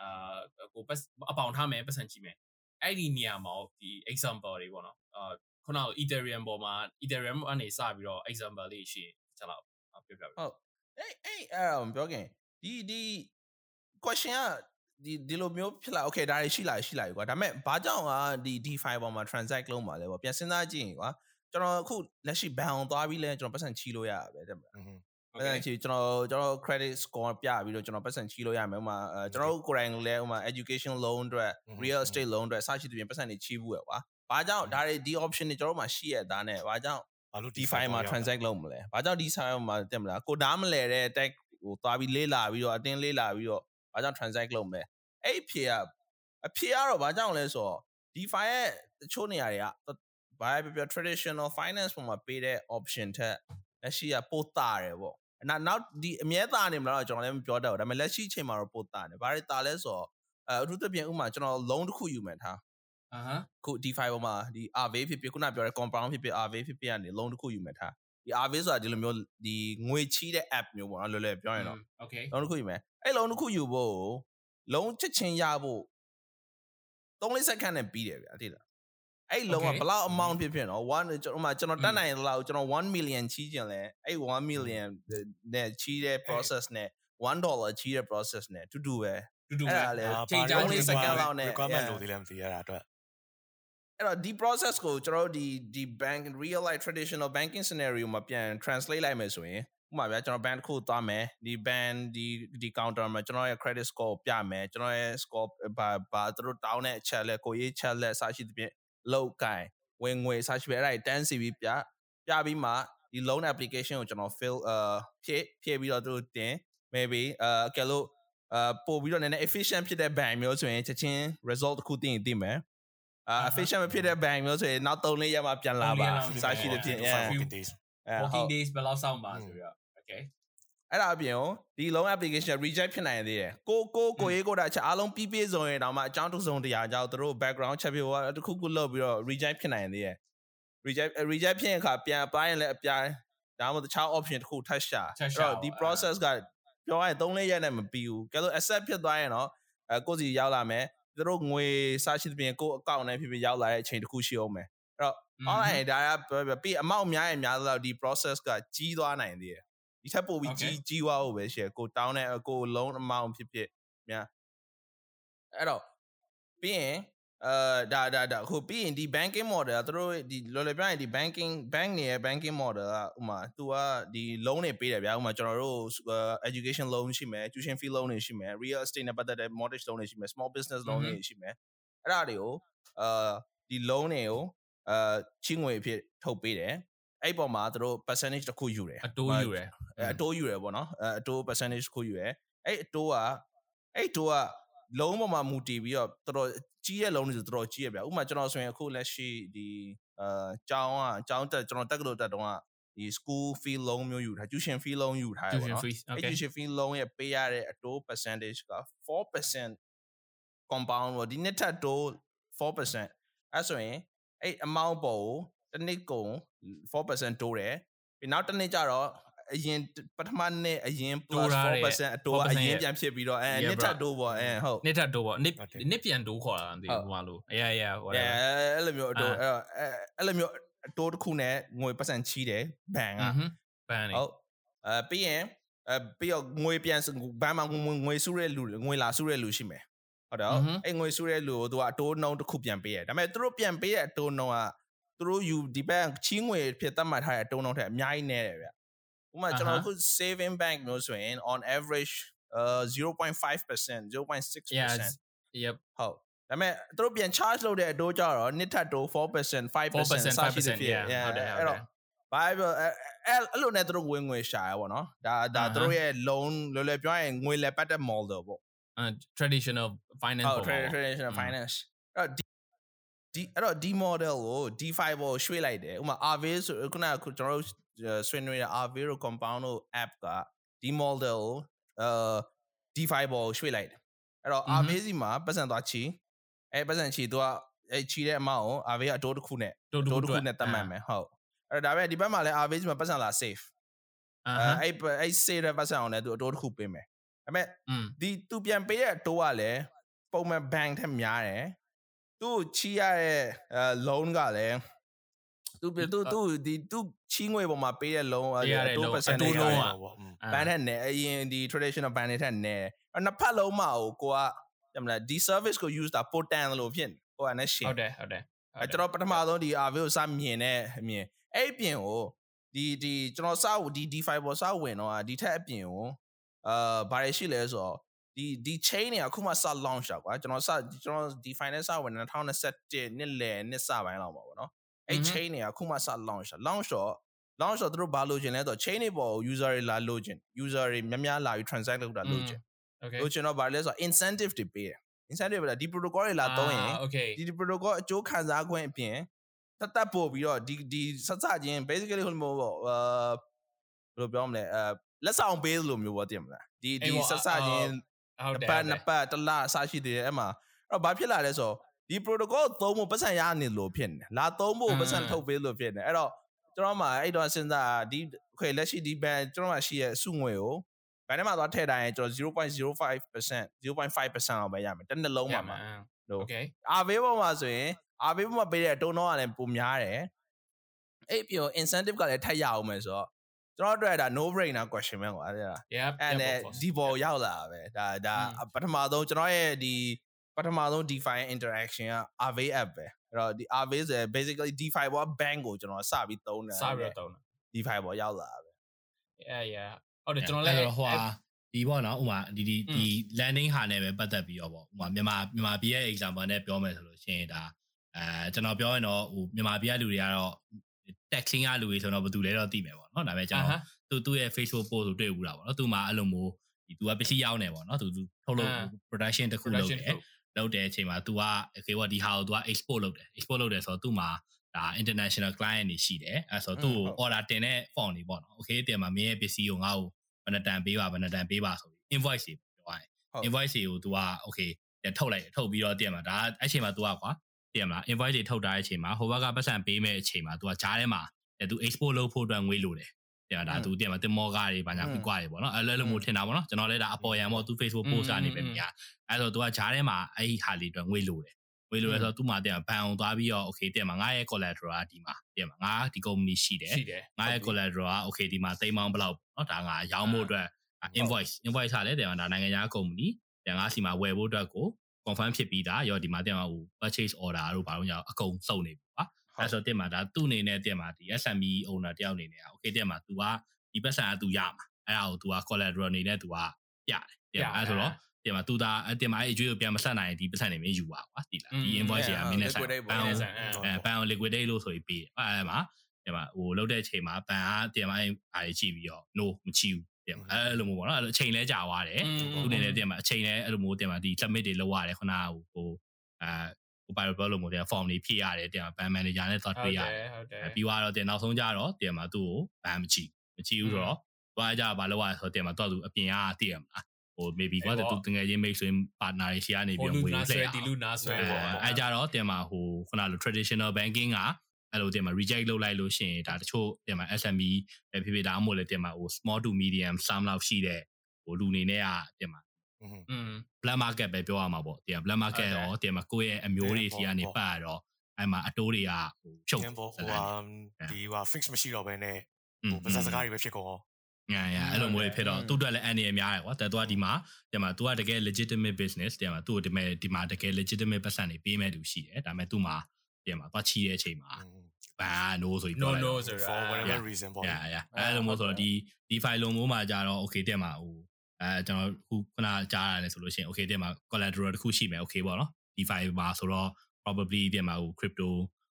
အာကိုပတ်အပေါင်ထားမယ်ပတ်စံချီမယ်အဲ့ဒီနေရာမှာဒီ example တွေပေါ့နော်အာခုနက Ethereum ပေါ်မှာ Ethereum အနေစပြီးတော့ example လေးရှိချက်လောက်ပြောပြပြဟုတ်အေးအေးအဲ့ဒါမပြောခင်ဒီဒီ question ကဒီဒီလိုမျိုးဖြစ်လာ okay ဒါတွေရှိလာရှိလာပြီကွာဒါပေမဲ့ဘာကြောင့်ကဒီ DeFi ပေါ်မှာ transact လုပ်မှာလဲပေါ့ပြန်စဉ်းစားကြည့်ရင်ကွာကျွန်တော်အခုလက်ရှိ ban အောင်သွားပြီးလဲကျွန်တော်ပတ်စံချီလို့ရပါပဲတဲ့မလားอืมပတ်စံချီကျွန်တော်ကျွန်တော် credit score ပြပြီးတော့ကျွန်တော်ပတ်စံချီလို့ရမယ်ဥမာအဲကျွန်တော်တို့ကိုယ်တိုင်လည်းဥမာ education loan အတွက် real estate loan အတွက်စရှိတဲ့ပြင်ပတ်စံတွေချီးဘူးရကွာဘာကြောင့်ဒါတွေဒီ option တွေကျွန်တော်တို့မှာရှိရတာနဲ့ဘာကြောင့်ဘာလို့ DeFi မှာ transact လုပ်မလဲ။ဘာကြောင့် DeFi မှာတက်မလား။ကိုဒါမလဲတဲ့ tag ဟိုသွားပြီးလေးလာပြီးတော့အတင်းလေးလာပြီးတော့ ဘာကြောင့် transact လုပ်မလဲ။အဲ့အဖြေကအဖြေကတော့ဘာကြောင့်လဲဆိုတော့ DeFi ရဲ့တချို့နေရာတွေကဘာပဲပြော traditional finance ပုံမှာပေးတဲ့ option ထက်လက်ရှိကပိုတာတယ်ပေါ့။နောက်နောက်ဒီအမြဲတာနေမလားတော့ကျွန်တော်လည်းမပြောတတ်ဘူး။ဒါပေမဲ့လက်ရှိအချိန်မှာတော့ပိုတာတယ်။ဘာတွေတာလဲဆိုတော့အဲအထူးသဖြင့်ဥမာကျွန်တော် loan တစ်ခုယူမယ်ထားအာဟမ်ခု DeFi ပေါ်မှာဒီ RV ဖြစ်ဖြစ်ခုနပြောတဲ့ compound ဖြစ်ဖြစ် RV ဖြစ်ဖြစ်ကနေ loan တစ်ခုယူမယ်ထားဒီ RV ဆိုတာဒီလိုမျိုးဒီငွေချီးတဲ့ app မျိုးပေါ့နော်လွယ်လွယ်ပြောရင်တော့ okay loan တစ်ခုယူမယ် အဲ့ loan တစ်ခုယူဖို့ loan ချက်ချင်းရဖို့3-4စက္ကန့်နဲ့ပြီးတယ်ဗျာသိလားအဲ့ loan က Okay. ဘယ်လောက် amount ဖြစ်ဖြစ်နော်1ကျွန်တော်မှကျွန်တော်တက်နိုင်တဲ့လောက်ကျွန်တော်1 million ချီးကျင်လဲအဲ့1 million နဲ့ချီးတဲ့ process နဲ့1 dollar ချီးတဲ့ process နဲ့တူတူပဲတူတူအဲ့ပဲဒါလည်းချိန်ကြလေး second လောက်နဲ့ requirement yeah. လို့ဒီလည်းမသိရတာအတွက်အဲ့တော့ဒီ process ကိုကျွန်တော်တို့ဒီဒီ bank real life traditional banking scenario မှာပြန် translate လိုက်မယ်ဆိုရင် ဥပမာဗျာကျွန်တော် bank တစ်ခုသွားမယ်ဒီ bank ဒီဒီ counter မှာကျွန်တော်ရဲ့ credit score ကိုပြမယ်ကျွန်တော်ရဲ့ score ဘာဘာသူတို့တောင်းတဲ့အချက်လက်ကိုရေးချက်လက်စရှိသဖြင့်လောက်ကင်ဝင်ငွေစရှိပဲအဲ့ဒါတန်းစီပြီးပြပြပြီးမှဒီ loan application ကိုကျွန်တော် fill အာဖြည့်ဖြည့်ပြီးတော့သူတို့တင် maybe အာကဲလို့အာပို့ပြီးတော့နည်းနည်း efficient ဖြစ်တဲ့ bank မျိုးဆိုရင်ချက်ချင်း result တစ်ခုသိရင်သိမယ်အာ efficient မဖြစ်တဲ့ bank မျိုးဆိုရင်နောက်3လေးရက်မှပြန်လာပါစရှိသဖြင့် yeah working days အဲဟုတ် working days ဘယ်လောက်စောင့်ပါဆိုတော့ okay အဲ့ဒါအပြင်ကိုဒီ loan application reject ဖြစ်နိုင်သေးတယ်ကိုကိုကိုရေးကိုတာချက်အားလုံးပြီးပြည့်စုံရင်တော့မှအကြောင်းတစ်စုံတရာကြောင့်သူတို့ background check ပြီးတော့တစ်ခုခုလုပ်ပြီးတော့ reject ဖြစ်နိုင်သေးတယ် reject reject ဖြစ်ရင်ခါပြန် apply ရင်လည်းအပြိုင်ဒါမှမဟုတ်တခြား option တစ်ခုထပ်ရှာထပ်ရှာတော့ဒီပေါ့ process ကပြောရရင်3လေးရက်နဲ့မပြီးဘူးကဲလို့ accept ဖြစ်သွားရင်တော့အဲကိုယ့်စီရောက်လာမယ်သူတို့ငွေစရှိသဖြင့်ကိုယ့် account နဲ့ဖြစ်ဖြစ်ရောက်လာတဲ့အချိန်တစ်ခုရှိအောင်မယ်အဲ့တော့ online ဒါကပြီးအမောက်များရင်များတော့ဒီ process ကကြီးသွားနိုင်သေးတယ် ဒီထက်ပိုပြီး Okay. ကြီးကြီးသွားဖို့ပဲရှိရကိုတောင်းတဲ့ကို loan amount ဖြစ်ဖြစ်များအဲ့တော့ပြီးရင်အဲဒါဒါဒါခုပြီးရင်ဒီ banking model ကသူတို့ဒီလော်လော်ပြရင်ဒီ banking bank နေရဲ့ banking model ကဥမာသူကဒီ loan တွေပေးတယ်ဗျာဥမာကျွန်တော်တို့ education loan ရှိမယ် tuition fee loan တွေရှိမယ် real estate နဲ့ပတ်သက်တဲ့ mortgage loan တွေရှိမယ် small business loan တွေရှိမယ်အဲ့ဒါတွေကိုအာဒီ loan တွေကိုအာချင်းငွေအဖြစ်ထုတ်ပေးတယ် အဲ့ပေါ်မှာသူတို့ percentage တစ်ခုယူတယ်အတိုးယူတယ်အဲအတိုးယူရပေါ့နော်အဲအတိုး percentage ကိုယူရအဲ့အတိုးကအဲ့အတိုးကလုံးပေါ်မှာမူတည်ပြီးတော့တော်တော်ကြီးရဲ့လုံးတွေဆိုတော်တော်ကြီးရဗျဥပမာကျွန်တော်ဆိုရင်အခုလက်ရှိဒီအာကျောင်းကကျောင်းတက်ကျွန်တော်တက်ကလို့တက်တော့ကဒီ school fee loan မျိုးယူထား tuition fee loan ယူထားရပေါ့ tuition နော် fees အဲ့ okay tuition fee loan ရဲ့ပေးရတဲ့အတိုး percentage က4% compound ပေါ့ဒီနှစ်ထပ်တိုး4%အဲ့ဆိုရင်အဲ့ amount ပေါ်ကို တစ်နှစ်ကုန်4%တိုးတယ်ပြီးနောက်တစ်နှစ်ကျတော့အရင်ပထမနှစ်အရင် plus 4%အတိုးအရင်ပြန်ဖြစ်ပြီးတော့အဲနှစ်ထပ်တိုးပေါ့အဲဟုတ်နှစ်ထပ်တိုးပေါ့နှစ်နှစ်ပြန်တိုးခေါ်တာမသိဘူးဟိုလိုအေးအေးဟိုအဲအဲ့လိုမျိုးအတိုးအဲ့တော့အဲ့လိုမျိုးအတိုးတစ်ခုနဲ့ငွေပတ်စံချီးတယ်ဘန်ကဘန်နေဟုတ်အဲပြီးရင်အဲပြီးတော့ငွေပြန်ဘန်မှာငွေစုတဲ့လူငွေလာစုတဲ့လူရှိမယ်ဟုတ်တော့အဲ့ငွေစုတဲ့လူကိုသူကအတိုးနှုန်းတစ်ခုပြန်ပေးရတယ်ဒါပေမဲ့သူတို့ပြန်ပေးတဲ့အတိုးနှုန်းက သူတို့ယူဒီဘက်ချီးငွေဖြစ်သတ်မှတ်ထားတဲ့အတိုးနှုန်းထက်အများကြီးနည်းတယ်ဗျဥပမာကျွန်တော်အခု saving bank မျိုးဆိုရင် on average uh 0.5% 0.6% yeah yep ဟုတ်ဒါပေမဲ့သူတို့ပြန် charge လုပ်တဲ့အတိုးကြတော့နှစ်ထပ်တိုး4% 5% 4%စရှိသဖြင့်5% yeah ဟုတ်တယ်ဟုတ်တယ်အဲ့တော့ဘာပြောအဲအဲ့အဲ့လိုနဲ့သူတို့ဝင်ငွေရှာရပါတော့ဒါဒါအာဟမ်သူတို့ရဲ့ loan လွယ်လွယ်ပြောရရင်ငွေလဲပတ်တဲ့ model ပေါ့အဲ traditional finance ဟုတ်ပုံပေါ့ traditional อืม finance အဲ့တော့ ဒီဒီအဲ့တော့ဒီ model ကို DeFi ပေါ်ရွှေ့လိုက်တယ်ဥပမာ Aave ဆိုခုနကခုကျွန်တော်တို့အဲဆွေးနွေးတဲ့ Aave တို့ compound တို့ app ကဒီ model ကိုအဲ DeFi ပေါ်ရွှေ့လိုက်တယ်အဲ့တော့အင်းဟမ် Aave စီမှာပတ်စံသွားချီအဲပတ်စံချီသူကအဲချီတဲ့အမောင်းကို Aave ကအတိုးတစ်ခုနဲ့တိုးတိုးတူတစ်ခုနဲ့တတ်မှတ်မယ်ဟုတ်အဲ့တော့ဒါပေမဲ့ဒီဘက်မှာလည်း Aave စီမှာပတ်စံလာ safe အာအဲဟမ်အဲ့အဲ့ safe တဲ့ပတ်စံအောင်လည်းသူအတိုးတစ်ခုပေးမယ်ဒါပေမဲ့อืมဒီသူပြန်ပေးတဲ့အတိုးကလည်းပုံမှန် bank ထက်များတယ် သူ့ချီရတဲ့အဲ loan ကလည်းသူသူသူဒီသူချင်းငွေပေါ်မှာပေးတဲ့ loan 2%တိုး loan อ่ะဘန်ထက်နဲ့အရင်ဒီ traditional ဘန်ထက်နဲ့အနှစ်ဖက်လုံးမှာကိုကိုကညမလားဒီ service ကို use တာ potent လို့ဖြစ်ကိုကနဲ့ရှင်ဟုတ်တယ်ဟုတ်တယ်အဲကျွန်တော်ပထမဆုံးဒီ RV ကိုစမြင်တဲ့အမြင်အဲ့အပြင်ကိုဒီဒီကျွန်တော်စဟိုဒီ DeFi ပေါ်စဝင်တော့ဒီထက်အပြင်ကိုအာဘာတွေရှိလဲဆိုတော့ ဒီဒီ chain တွေကအခုမှစ launch တာကွာကျွန်တော်စကျွန်တော်ဒီ finance ဝင်2021နှစ်လယ်နှစ်စပိုင်းလောက်ပါဗောနော်အဲ့ chain တွေကအခုမှစ launch တာ launch တော့ launch တော့သူတို့ဘာလိုချင်လဲဆိုတော့ chain တွေပေါ် user တွေလာလိုချင် user တွေများများလာပြီး transact လုပ်တာလိုချင် okay လိုချင်တော့ဘာလဲဆိုတော့ incentive တွေပေးတယ် incentive ပဲဒီ protocol တွေလာသုံးရင်ဒီ protocol အကျိုးခံစားခွင့်အပြင်တက်တက်ပို့ပြီးတော့ဒီဒီဆက်စချင်း basically ဟိုလိုပေါ့အာဘယ်လိုပြောမလဲအဲလက်ဆောင်ပေးလို့မျိုးပေါ့တင်မလားဒီဒီဆက်စချင်း ဟုတ်တယ်ပတ်နှစ်ပတ်တစ်လအစရှိသေးတယ်အဲ့မှာအဲ့ဘာဖြစ်လာလဲဆိုတော့ဒီ protocol သုံးဖို့ပတ်စံရနေလို့ဖြစ်နေလာသုံးဖို့ပတ်စံထုတ်ပေးလို့ဖြစ်နေအဲ့တော့ကျွန်တော်မှအဲ့တော့စဉ်းစားဒီခွေလက်ရှိဒီဘန်ကျွန်တော်မှရှိရဲ့အစုငွေကိုဘန်ထဲမှာသွားထည့်တိုင်းကျွန်တော်0.05% 0.5%အောင်ပဲရမယ်တစ်နှစ်လုံးမှာမှာလို့ okay RV ပေါ်မှာဆိုရင် RV ပေါ်မှာပေးတဲ့တုံးတော့ကလည်းပုံများတယ်အဲ့ပြီးတော့ incentive ကလည်းထပ်ရအောင်မယ်ဆိုတော့ ကျွန်တော်တို့ကဒါ no brainer question ပဲကွာအဲ့ဒါ yep အဲ့နဲ့ဒီပေါ်ရောက်လာတာပဲဒါဒါပထမဆုံးကျွန်တော်ရဲ့ဒီပထမဆုံး DeFi interaction က Aave app ပဲအဲ့တော့ဒီ Aave ဆို basically DeFi ဘော bank ကိုကျွန်တော်စပြီးသုံးတယ်စပြီးတော့တုံးတာ DeFi ဘောရောက်လာတာပဲ yeah yeah ဟုတ်တယ်ကျွန်တော်လည်းဟိုဟာဒီပေါ့နော်ဥမာဒီဒီဒီ landing ဟာနဲ့ပဲပတ်သက်ပြီးတော့ပေါ့ဥမာမြန်မာမြန်မာပြည်ရဲ့ example နဲ့ပြောမယ်ဆိုလို့ရှိရင်ဒါအဲကျွန်တော်ပြောရင်တော့ဟိုမြန်မာပြည်ကလူတွေကတော့ taxing ကလူတွေဆိုတော့ဘယ်သူလဲတော့သိမယ်ပေါ့နော်ဒါပေမဲ့ကျွန်တော်သူသူ့ရဲ့ Facebook post ကိုတွေ့ဘူးတာပေါ့နော်သူမှအဲ့လိုမျိုးဒီသူကပစ္စည်းရောက်နေပေါ့နော်သူသူထုတ်လို့ production တစ်ခုလုပ်တယ်လုပ်တဲ့အချိန်မှာ तू က okay ပေါ့ဒီဟာကို तू က export လုပ်တယ် export လုပ်တယ်ဆိုတော့သူ့မှာဒါ international client တွေရှိတယ်အဲဆိုတော့သူ့ကို order တင်တဲ့ form တွေပေါ့နော် okay တင်မှာမင်းရဲ့ပစ္စည်းကိုငါ့ကိုဘယ်နှတန်ပေးပါဘယ်နှတန်ပေးပါဆိုပြီး invoice တွေပြောရရင် invoice တွေကို तू က okay ပြန်ထုတ်လိုက်တယ်ထုတ်ပြီးတော့တင်မှာဒါအဲ့ချိန်မှာ तू ကကွာ သိရမလား invoice တွေထုတ်တာတဲ့အချိန်မှာဟိုဘက်ကပတ်စံပေးမဲ့အချိန်မှာ तू ကဂျားထဲမှာ तू export လုပ်ဖို့အတွက်ငွေလိုတယ်ပြတာသူတင်မှာတင်မောကားတွေဘာညာကွာတွေပေါ့နော်အဲ့လိုမျိုးထင်တာပေါ့နော်ကျွန်တော်လည်းဒါအပေါ်ရန်ပေါ့သူ Facebook post အနေပဲမြင်ရအဲ့ဆို तू ကဂျားထဲမှာအဲ့ဒီဟာလေးအတွက်ငွေလိုတယ်ငွေလိုရဆိုသူ့မှာတင်ဘန်အောင်သွားပြီးတော့ okay တင်မှာငါရဲ့ collateral ကဒီမှာတင်မှာငါဒီ company ရှိတယ်ငါရဲ့ collateral က okay ဒီမှာသိမ်းပေါင်းဘယ်လောက်နော်ဒါငါရောင်းဖို့အတွက် invoice invoice ထားလဲတင်မှာဒါနိုင်ငံခြား company တင်ငါစီမှာဝယ်ဖို့အတွက်ကို confirm ဖြစ်ပြီးသားရောဒီမှာတင်မှာဟို purchase order တို့ဘာလို့ညာအကုန်စုံနေပြီကွာအဲ့ဆိုတင်မှာဒါသူ့အနေနဲ့တင်မှာဒီ SME owner တယောက်အနေနဲ့ okay တင်မှာ तू ကဒီပတ်စံက तू ရမှာအဲ့ဒါကို तू က collateral အနေနဲ့ तू ကပြတယ်တင်အဲ့ဆိုတော့တင်မှာ तू ဒါတင်မှာအဲ့အကျွေးကိုပြန်မဆက်နိုင်ရင်ဒီပတ်စံနေမင်းယူပါကွာဒီလားဒီ invoice တွေကမင်းနဲ့ဆိုင်ဘန်အောင်အဲဘန်အောင် liquidate လို့ဆိုပြီးပေးတယ်အဲ့မှာတင်မှာဟိုလောက်တဲ့အချိန်မှာဘန်ကတင်မှာအဲ့အားကြည့်ပြီးတော့ no မချီဘူး တင်မှာအဲ့လိုမျိုးပေါ့နော်အဲ့လိုအချိန်လဲကြာသွားတယ်သူအနေနဲ့တင်မှာအချိန်လဲအဲ့လိုမျိုးတင်မှာဒီ submit တွေလုပ်ရတယ်ခုနကဟိုအဲဟို bio လို့မို့တဲ့ form တွေဖြည့်ရတယ်တင်မှာ ban manager နဲ့သွားတွေ့ရတယ်ဟုတ်တယ်ပြီးသွားတော့တင်နောက်ဆုံးကြတော့တင်မှာသူ့ကို ban မချီမချီဘူးဆိုတော့သွားကြဘာလို့ရဆိုတော့တင်မှာတော့သူအပြင်ကတည်ရမလားဟို maybe ကွာသူတငယ်ချင်း mate ဆိုရင် partner တွေ share နေပြီးတော့ငွေနာလှဆွဲည့်ဒီလူနာဆွဲပေါ့အဲကြတော့တင်မှာဟိုခုနလို traditional banking က အဲ့လိုတင်မှာ reject လုပ်လိုက်လို့ရှိရင်ဒါတချို့တင်မှာ SME ပဲဖြစ်ဖြစ်ဒါမှမဟုတ်လည်းတင်မှာဟို small to medium sum လောက်ရှိတဲ့ဟိုလူနေနဲ့ကတင်မှာอืม black market ပဲပြောရမှာပေါ့တင်မှာ black market ရောတင်မှာကိုယ့်ရဲ့အမျိုးတွေစီကနေပတ်ရတော့အဲ့မှာအတိုးတွေကဟိုချုပ်တယ်ဒီဟာ fix မရှိတော့ဘဲနဲ့ဟိုပါဇက်စကားတွေပဲဖြစ်ကုန်ရောညာညာအဲ့လိုမျိုးဖြစ်တော့သူ့အတွက်လည်းအန်ရအများတယ်ကွာတက်သွားဒီမှာဒီမှာ तू ကတကယ် legitimate business ဒီမှာ तू ဒီမှာဒီမှာတကယ် legitimate ပတ်စံတွေပေးမဲ့သူရှိတယ်ဒါပေမဲ့ तू မှာဒီမှာသွားချီတဲ့အချိန်မှာ ဘာ no ဆိုပြီး no ပြောလိုက် no တော့ဆို for တော့ whatever reason ပေါ့ yeah yeah အဲ့လိုမျိုးဆိုတော့ဒီဒီ file လုံးမျိုးမှာကြတော့ okay တက်မှာဟိုအဲကျွန်တော်ခုခုနကြားရတယ်ဆိုလို့ရှိရင် okay တက်မှာ collateral တစ်ခုရှိမယ် okay ပေါ့နော်ဒီ file မှာဆိုတော့ probably တက်မှာဟို crypto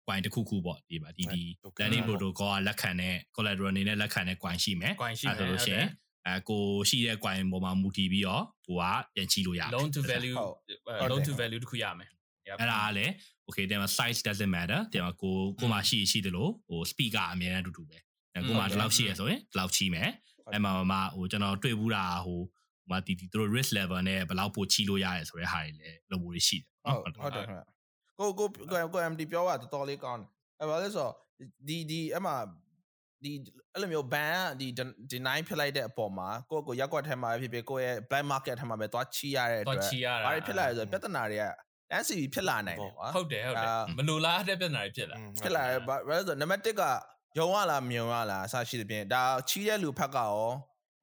coin တစ်ခုခုပေါ့ဒီပါဒီဒီဟုတ်ကဲ့ landing protocol ကလက်ခံတဲ့ collateral အနေနဲ့လက်ခံတဲ့ coin ရှိမယ် coin ရှိမယ်ဆိုလို့ရှိရင်အဲကိုရှိတဲ့ coin ပေါ်မှာမူတည်ပြီးတော့ကိုကပြန်ချီလို့ရတယ် loan to value ဟုတ် uh, loan to value တခုရမယ် Yep. အဲ့ဒါကလည်း okay တဲ့မှာ size doesn't matter တဲ့မှာကိုကိုမှရှိရှိတယ်လို့ဟို speed ကအများအားအတူတူပဲအဲကိုမှဟုတ်တယ်ဒီလောက်ရှိရဆိုရင်ဒီလောက်ချီမယ်အဲ့မှာမှဟိုကျွန်တော်တွေ့ဘူးတာဟိုဟိုမှာတီတီတို့ risk level နဲ့ဘယ်လောက်ပိုချီလို့ရတယ်ဆိုတဲ့ဟာတွေလည်းလိုမျိုးတွေရှိတယ်ဟုတ်ဟုတ်တယ်ခင်ဗျကိုကိုကိုကို MD ပြောတာတော်တော်လေးကောင်းတယ်အဲ့ဘာလဲဆိုတော့ဒီဒီအမှဒီအဲ့လိုမျိုး ban ဒီ deny ဖြစ်လိုက်တဲ့အပေါ်မှာကိုကိုရက်ကွက်ထဲမှာဖြစ်ဖြစ်ကိုရဲ့ black market ထဲမှာပဲသွားချီရတဲ့အတွက်သွားချီရတာဘာတွေဖြစ်လာလဲဆိုတော့ပြဿနာတွေက NCB ဖြစ်လာနိုင်တယ်ကွာဟုတ်တယ်ဟုတ်တယ်အာမလိုလားတဲ့ပြဿနာတွေဖြစ်လာဖြစ်လာတယ်ဘာဘာလဲဆိုတော့နံပါတ်1ကယုံရလားမယုံရလားအစရှိတဲ့ပြင်ဒါချီးတဲ့လူဖက်ကရော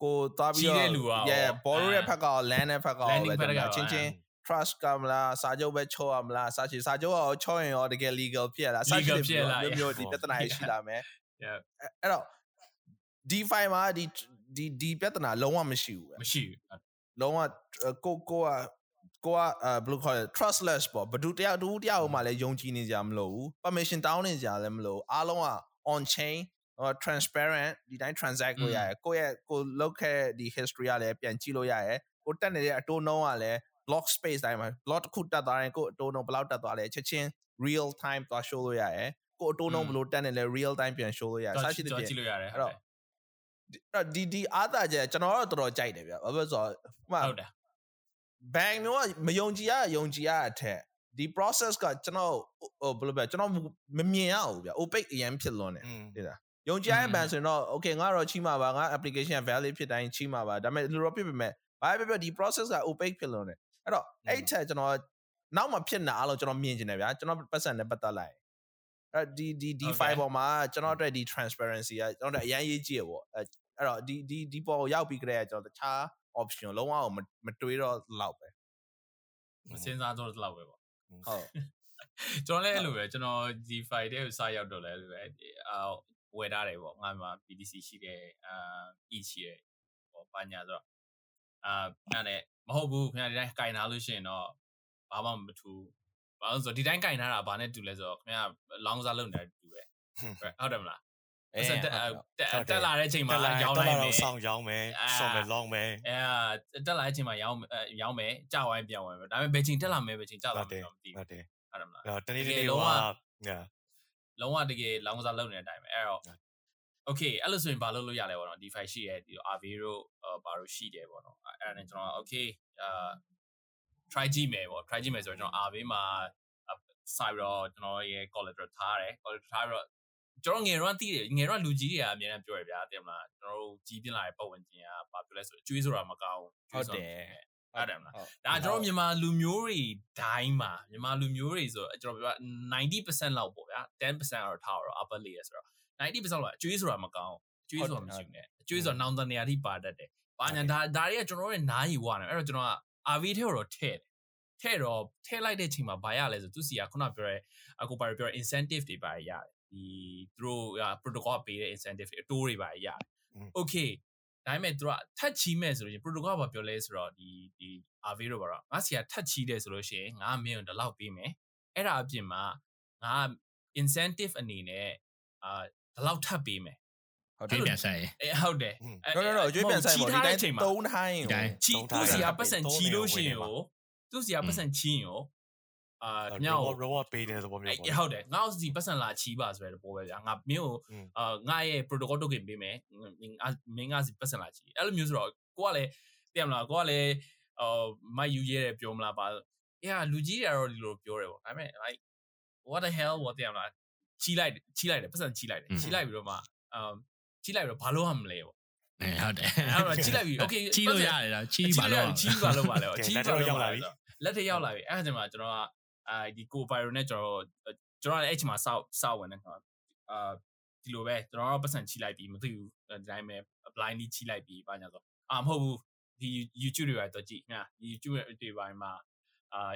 ကိုသွားပြီးချီးတဲ့လူကရော yeah borrow တဲ့အာဖက်ကရော land တဲ့ဖက်ကရော landing ပဲဖက်ကရောချင်းချင်း trust ကမလားစာချုပ်ပဲချောရမလားစာချုပ်စာချုပ်ကရောချောရင်ရောတကယ် legal ဖြစ်ရလား legal ဖြစ်လာမျိုးမျိုးဒီပြဿနာတွေရှိလာမယ် Yeah. အဲ့အဲ့တော့ DeFi မှာဒီဒီဒီပြဿနာလုံးဝမရှိဘူးပဲမရှိဘူးလုံးဝကိုကိုက ကိုကအဲဘယ်လိုခေါ်လဲ trustless ပေါ့ဘယ်သူတရားတူတရားဟိုမှလည်းယုံကြည်နေကြမလို့ဘူး permission တောင်းနေကြလည်းမလို့အားလုံးက on chain ဟို transparent ဒီတိုင်း transact လို့ရတယ်ကိုယ့်ရဲ့ကိုလောက်ခဲ့တဲ့ဒီ history ကလည်းပြန်ကြည့်လို့ရတယ်ကိုတက်နေတဲ့အတိုးနှုံးကလည်း block space တိုင်းမှာ block တစ်ခုတက်သွားရင်ကိုအတိုးနှုံးဘယ်လောက်တက်သွားလဲချက်ချင်း real time သွား show လို့ရတယ်ကိုအတိုးနှုံးဘယ်လိုတက်နေလဲ real time ပြန် show လို့ရတယ်တော့စရှိတဲ့တော့ပြင်ကြည့်လို့ရတယ်အဲ့တော့အဲ့တော့ဒီဒီအားသာချက်ကျွန်တော်တော့တော်တော်ကြိုက်တယ်ဗျဘာဖြစ်လို့လဲဆိုတော့ဥပမာဟုတ်တယ် bank မျိုးကမယုံကြည်ရယုံကြည်ရအထက်ဒီ process ကကျွန်တော်ဟိုဘယ်လိုပြောကျွန်တော်မမြင်ရဘူးဗျ opaque အရင်ဖြစ်လွန်းတယ်อืมသိလားယုံကြည်ရတဲ့ bank ဆိုရင်တော့ okay ငါတော့ချီးမှာပါငါ application valid ဖြစ်တိုင်းချီးမှာပါဒါပေမဲ့လူတော့ဖြစ်ပေမဲ့ဘာပဲပြောဒီ process က opaque ဖြစ်လွန်းတယ်အဲ့တော့အဲ့ထက်ကျွန်တော်နောက်မှဖြစ်နေအားလုံးကျွန်တော်မြင်ကျင်တယ်ဗျာကျွန်တော်ပတ်စံနဲ့ပတ်သက်လိုက်အဲ့ဒီဒီဒီ Okay. file ပေါ်မှာကျွန်တော်အတွက်ဒီ transparency ကကျွန်တော်တို့အရင်ရေးကြည့်ရပေါ့အဲ့အဲ့တော့ဒီဒီဒီပေါ်ကိုရောက်ပြီးကြတဲ့ကျွန်တော်တခြား option လုံးဝမမတွေးတော့လောက်ပဲမစင်စားတော့တလောက်ပဲပေါ့ဟုတ်ကျွန်တော်လည်းအဲ့လိုပဲကျွန်တော်ဒီ file တဲ့ကိုစရောက်တော့လည်းအဲ့လိုပဲအာဝယ်ထားတယ်ပေါ့ငါမှာ BTC ရှိတယ်အာ E ရှိတယ်ဟောဘာညာဆိုတော့အာအဲ့နဲ့မဟုတ်ဘူးခင်ဗျာဒီတိုင်းကင်ထားလို့ရှိရင်တော့ဘာမှမထူဘာလို့ဆိုတော့ဒီတိုင်းကင်ထားတာဘာနဲ့တူလဲဆိုတော့ခင်ဗျာလောင်းစားလုပ်နေတယ်တူတယ်ဟုတ်တယ်မလား အဲ့ဆက်တက်တက်တက်လာတဲ့အချိန်မှာတက်လာရောင်းတက်လိုလာက်မယ်တော့ဆောင်းရောင်းမယ်အာဆောင်းမယ်လောင်းမယ်အဲတက်လာတဲ့အချိန်မှာရောင်းအဲရောင်းမယ်ကြောက်ဝိုင်းပြောင်းဝိုင်းမယ်ဒါပေမဲ့ဘယ်ချိန်တက်လာမယ်ဘယ်ချိန်ကြောက်လာမယ်တော့မသိဟုဘူးတ်တယ်ဟုတ်တယ်မလားအဲ့တော့တနေ့တတကယ်နေ့လုံးတော့ဝညာလုံးဝတကယ်လောင်းကစားလုပ်နေတဲ့အတိုင်းပဲအဲ့တော့ okay အဲ့လိုဆိုရင်ဘာလုပ်လို့ရလဲပေါ့နော် DeFi ရှိရဲဒီ Avero ဘာလို့ရှိတယ်ပေါ့နော်အဲ့ဒါနဲ့ကျွန်တော် okay အာ try ကြည့်မယ်ပေါ့ try ကြည့်မယ်ဆိုတော့ကျွန်တော် Ave မှာစာပြီးတော့ကျွန်တော်ရဲ့ collateral ထားတယ် collateral ထားပြီးတော့ ကျွန်တော်ငယ်တော့သိတယ်ငယ်တော့လူကြီးတွေကအများနဲ့ပြောရဗျာတင်မလားကျွန်တော်တို့ကြီးပြင်းလာတဲ့ပတ်ဝန်းကျင်ကဘာပြောလဲဆိုအကျွေးဆိုတာမကောင်းဟုတ်တယ်ဟုတ်တယ်မလားဒါကျွန်တော်မြန်မာလူမျိုးတွေဒိုင်းမှာမြန်မာလူမျိုးတွေဆိုတော့ကျွန်တော်ပြော90%လောက်ပေါ့ဗျာ10%တော့ထားတော့ upper layer ဆိုတော့90%လောက်အကျွေးဆိုတာမကောင်းအကျွေးဆိုတာမရှိဘူးねအကျွေးဆိုတာနောင်တနေရာထိပါတတ်တယ်။ဘာညာဒါဒါတွေကကျွန်တော်တို့နားယူဝါနေအဲ့တော့ကျွန်တော်က RV ထဲတော့ထည့်တယ်။ထည့်တော့ထည့်လိုက်တဲ့ချိန်မှာဘာရလဲဆိုသူစီကခုနပြောရဲအခုပါပြော incentive တွေပါရတယ်။ ဒီသူတို့ protocol ပေးတဲ့ incentive တွေအတိုးတွေပါရတယ်။ Okay ဒါပေမဲ့သူကထတ်ချီးမဲ့ဆိုလို့ရှိရင် protocol ကဘာပြောလဲဆိုတော့ဒီဒီ RV တို့ဘာတော့ငါစီကထတ်ချီးတယ်ဆိုလို့ရှိရင်ငါမင်းကိုဒီလောက်ပေးမယ်အဲ့ဒါအပြင်မှာငါ incentive အနေနဲ့အာဒီလောက်ထပ်ပေးမယ်ဟုတ်ကျွေးတယ်ပြန်ဆက်ရင်အဲဟုတ်တယ် no no no ကျွေးပြန်ဆိုင်ပေါ့ဒီတိုင်းချိန်မှာသုံးထိုင်းဒီတိုင်းချီသုံးထားသူတယ်စီကပတ်စံသုံးချီနေလို့ရှိရင်ဝင်နေပါကိုသူစီကပတ်စံချီရင်ကို အာမြောမြောက်က် reward ပေးတဲ့သဘောမျိုးအဲ့ပေါ့ဟုတ်တယ်ငါ့စီပတ်စံလာချီပါဆိုတဲ့ပေါ်ပဲဗျာငါမင်းကိုอืมအာငါရဲ့ protocol token ပေးမယ်ငါမင်းငါစီပတ်စံလာချီအဲ့လိုမျိုးဆိုတော့ကိုကလည်းသိရမလားကိုကလည်းအော်မိုက်ယူရဲတယ်ပြောမလားပါအေးဟာလူကြီးတွေကတော့ဒီလိုပြောတယ်ပေါ့ဒါပေမဲ့ like what the hell what သိရမလားချီလိုက်ချီလိုက်တယ်ပတ်စံချီလိုက်တယ်ချီလိုက်ပြီးတော့မှအမ်ချီလိုက်ပြီးတော့ဘာလို့မှမလဲပေါ့အဲဟုတ်တယ်အဲ့တော့ချီလိုက်ပြီး okay ချီလို့ရတယ်လားချီပါလို့ချီပါလို့ပါလေကဲချီလက်ပါတော့လို့ရောက်ပါလာလေပြီလက်ထရောက်လာပြီအဲ့ဒါချိန်မှာကျွန်တော်က အာဒီကိုပိုင်ရိုနဲ့ကျွန်တော်ကျွန်တော်လည်းအဲ့ချိန်မှာစောက်စောက်ဝင်နေတော့အာဒီလိုပဲကျွန်တော်တော့ပတ်စံချီလိုက်ပြီးမသိဘူးဒီတိုင်းပဲ blindly ချီလိုက်ပြီးဘာညာဆိုအာမဟုတ်ဘူးဒီ YouTube တွေကတော့ကြည့်ညာ YouTube တွေပိုင်းမှာအာ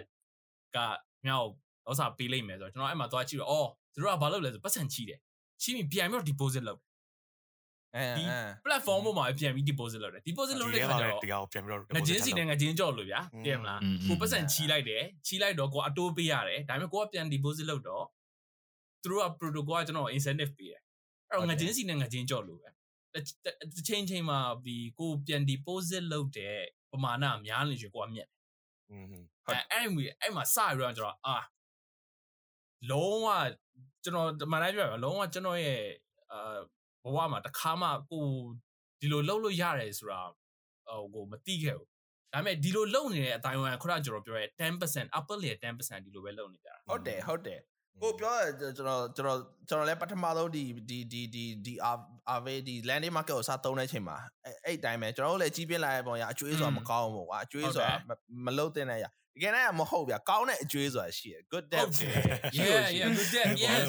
ကမြောက်တော့စာပေးလိုက်မယ်ဆိုတော့ကျွန်တော်အဲ့မှာသွားကြည့်တော့အော်သူတို့ကဘာလုပ်လဲဆိုပတ်စံချီတယ်ချီပြီးပြန်ပြီးတော့ deposit လုပ်အဲ ဒီ platform ပေါ်မှာပြန်ပြီး deposit လုပ်တယ် deposit လုပ်တဲ့ခါကျတော့တရားကိုပြန်ပြီးတော့ငကြင်းစီနဲ့ငကြင်းကြော့လို့ဗျာပြန်မလားကိုပတ်စံချီလိုက်တယ်ချီလိုက်တော့ကိုအတိုးပေးရတယ်ဒါပေမဲ့ကိုကပြန် deposit လုပ်တော့သူတို့က protocol ကကျွန်တော် incentive ပေးတယ်အဲ့တော့ငကြင်းစီနဲ့ငကြင်းကြော့လို့ပဲတစ်ချိန်ချိန်မှာဒီကိုပြန် deposit လုပ်တဲ့ပမာဏများနေရှင်ကိုကမြတ်တယ်อืมဟုတ်အဲ့အဲ့အဲ့မှာစရတော့ကျွန်တော်အာလုံးဝကျွန်တော်မန်နေဂျာကလုံးဝကျွန်တော်ရဲ့အာ ဘဝမှာတစ်ခါမှကိုဒီလိုလှုပ်လို့ရတယ်ဆိုတာဟိုကိုမသိခဲ့ဘူးဒါပေမဲ့ဒီလိုလှုပ်နေတဲ့အတိုင်းဝိုင်းခုနကကျွန်တော်ပြောရဲ10% upper layer 10%ဒီလိုပဲလှုပ်နေကြတာဟုတ်တယ်ဟုတ်တယ်ကိုပြောရကျွန်တော်ကျွန်တော်ကျွန်တော်လည်းပထမဆုံးဒီဒီဒီဒီဒီအာဗေဒီ landing market ကိုစသုံးတဲ့အချိန်မှာအဲ့အဲ့အတိုင်းပဲကျွန်တော်တို့လည်းကြီးပြင်းလာတဲ့ပုံရအကျွေးဆိုတာမကောင်းဘူးကွာအကျွေးဆိုတာမလုံးတဲ့နဲ့ရတ ကယ်တမ်းမဟုတ်ဗျာကောင်းတဲ့အကျွေးဆိုတာရှိတယ် good debt ဟုတ်တယ် yeah yeah good day yes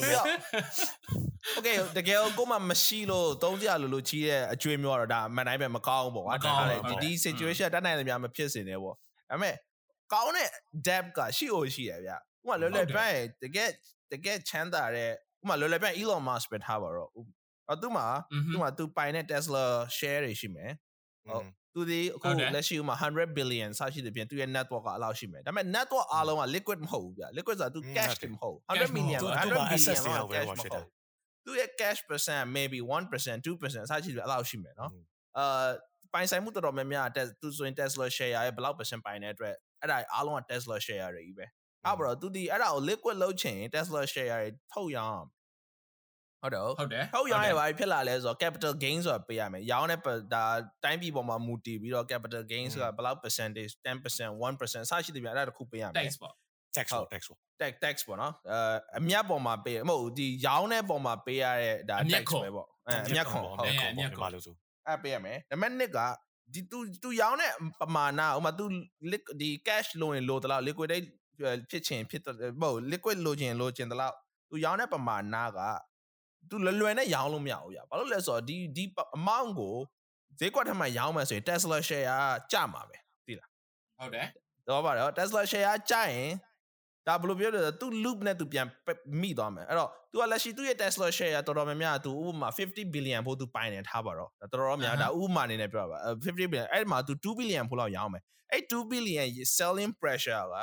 okay တကယ်ကိုမှမရှိလို့သုံးကြလို့လို့ကြီးတဲ့အကျွေးမျိုးတော့ဒါအမှန်တိုင်းပဲမကောင်းဘူးပေါ့ကွာဒီဒီ situation တတ်နိုင်တယ်များမဖြစ်စင်တယ်ပေါ့ဒါပေမဲ့ကောင်းတဲ့ debt ကရှိ ਉਹ ရှိတယ်ဗျာဥပမာလွယ်လွယ်ပြရင်တကယ်တကယ်ချမ်းသာတဲ့ဥပမာလွယ်လွယ်ပြ Elon Musk ပဲထားပါတော့အတူမှာသူမှာသူပိုင်တဲ့ Tesla share တွေရှိမယ်ဟုတ် သူဒီအခုလက်ရှိမှာ100 billion စရှိတဲ့ပြင်သူရဲ့ network ကအလောက်ရှိမယ်ဒါပေမဲ့ network အားလုံးက liquid မဟုတ်ဘူးဗျ liquid ဆိုတာသူ cash တွေမဟုတ်100 million 100 billion က cash မဟုတ်သူရဲ့ cash percent maybe 1% 2%စရှိတယ်အဲ့လောက်ရှိမယ်နော်အာပိုင်ဆိုင်မှုတော်တော်များများသူဆိုရင် Tesla share ရဲ့ဘယ်လောက် percent ပိုင်တဲ့အတွက်အဲ့ဒါအားလုံးက Tesla share တွေကြီးပဲအဲ့တော့သူဒီအဲ့ဒါကို liquid လုပ်ချင် Tesla share တွေထုတ်ရောင်း ဟုတ်တယ်ဟုတ်တယ်ဟုတ်ရရပါဖြစ်လာလဲဆိုတော့ capital gain ဆိုတာပေးရမယ်ရောင်းတဲ့ဒါတိုင်းပြည်ပေါ်မှာမူတည်ပြီးတော့ capital gain ဆိုတာဘယ်လောက် percentage 10% 1%စရှိတယ်ဗျအဲ့ဒါတစ်ခုပေးရမယ် tax ပေါ့ tax ပေါ့ tax ပေါ့ tax tax ပေါ့နော်အဲအမြတ်ပေါ်မှာပေးမဟုတ်ဒီရောင်းတဲ့ပေါ်မှာပေးရတဲ့ဒါ tax ပဲပေါ့အဲအမြတ်ခွန်ဟုတ်အမြတ်ခွန်လို့ဆိုအဲ့ပေးရမယ်နံပါတ်1ကဒီသူသူရောင်းတဲ့ပမာဏဥမာသူဒီ cash လိုရင်လိုတလား liquidate ဖြစ်ချင်ဖြစ်မဟုတ် liquid လိုချင်လိုချင်တလားသူရောင်းတဲ့ပမာဏက तू လွယ်လွယ်နဲ့ရောင်းလို့မရဘူးဗျဘာလို့လဲဆိုတော့ဒီဒီ amount ကိုဈေးကွက်ထက်မှရောင်းမယ်ဆိုရင် Tesla share ကကျမှာပဲသိလား ဟုတ်တယ် တော့ပါတော့ Tesla share ကကျရင်ဒါဘယ်လိုပြောလဲသူ loop နဲ့သူပြန်မိသွားမယ်အဲ့တော့ तू ကလက်ရှိသူ့ရဲ့ Tesla share ကတော်တော်များများ तू ဥပမာ50 billion ဖို့ तू ပိုင်နေထားပါတော့တော်တော်များဒါဥပမာအနေနဲ့ပြောပါ50 billion အဲ့မှာ तू 2 billion ဖို့လောက်ရောင်းမယ်အဲ့ 2 billion selling pressure က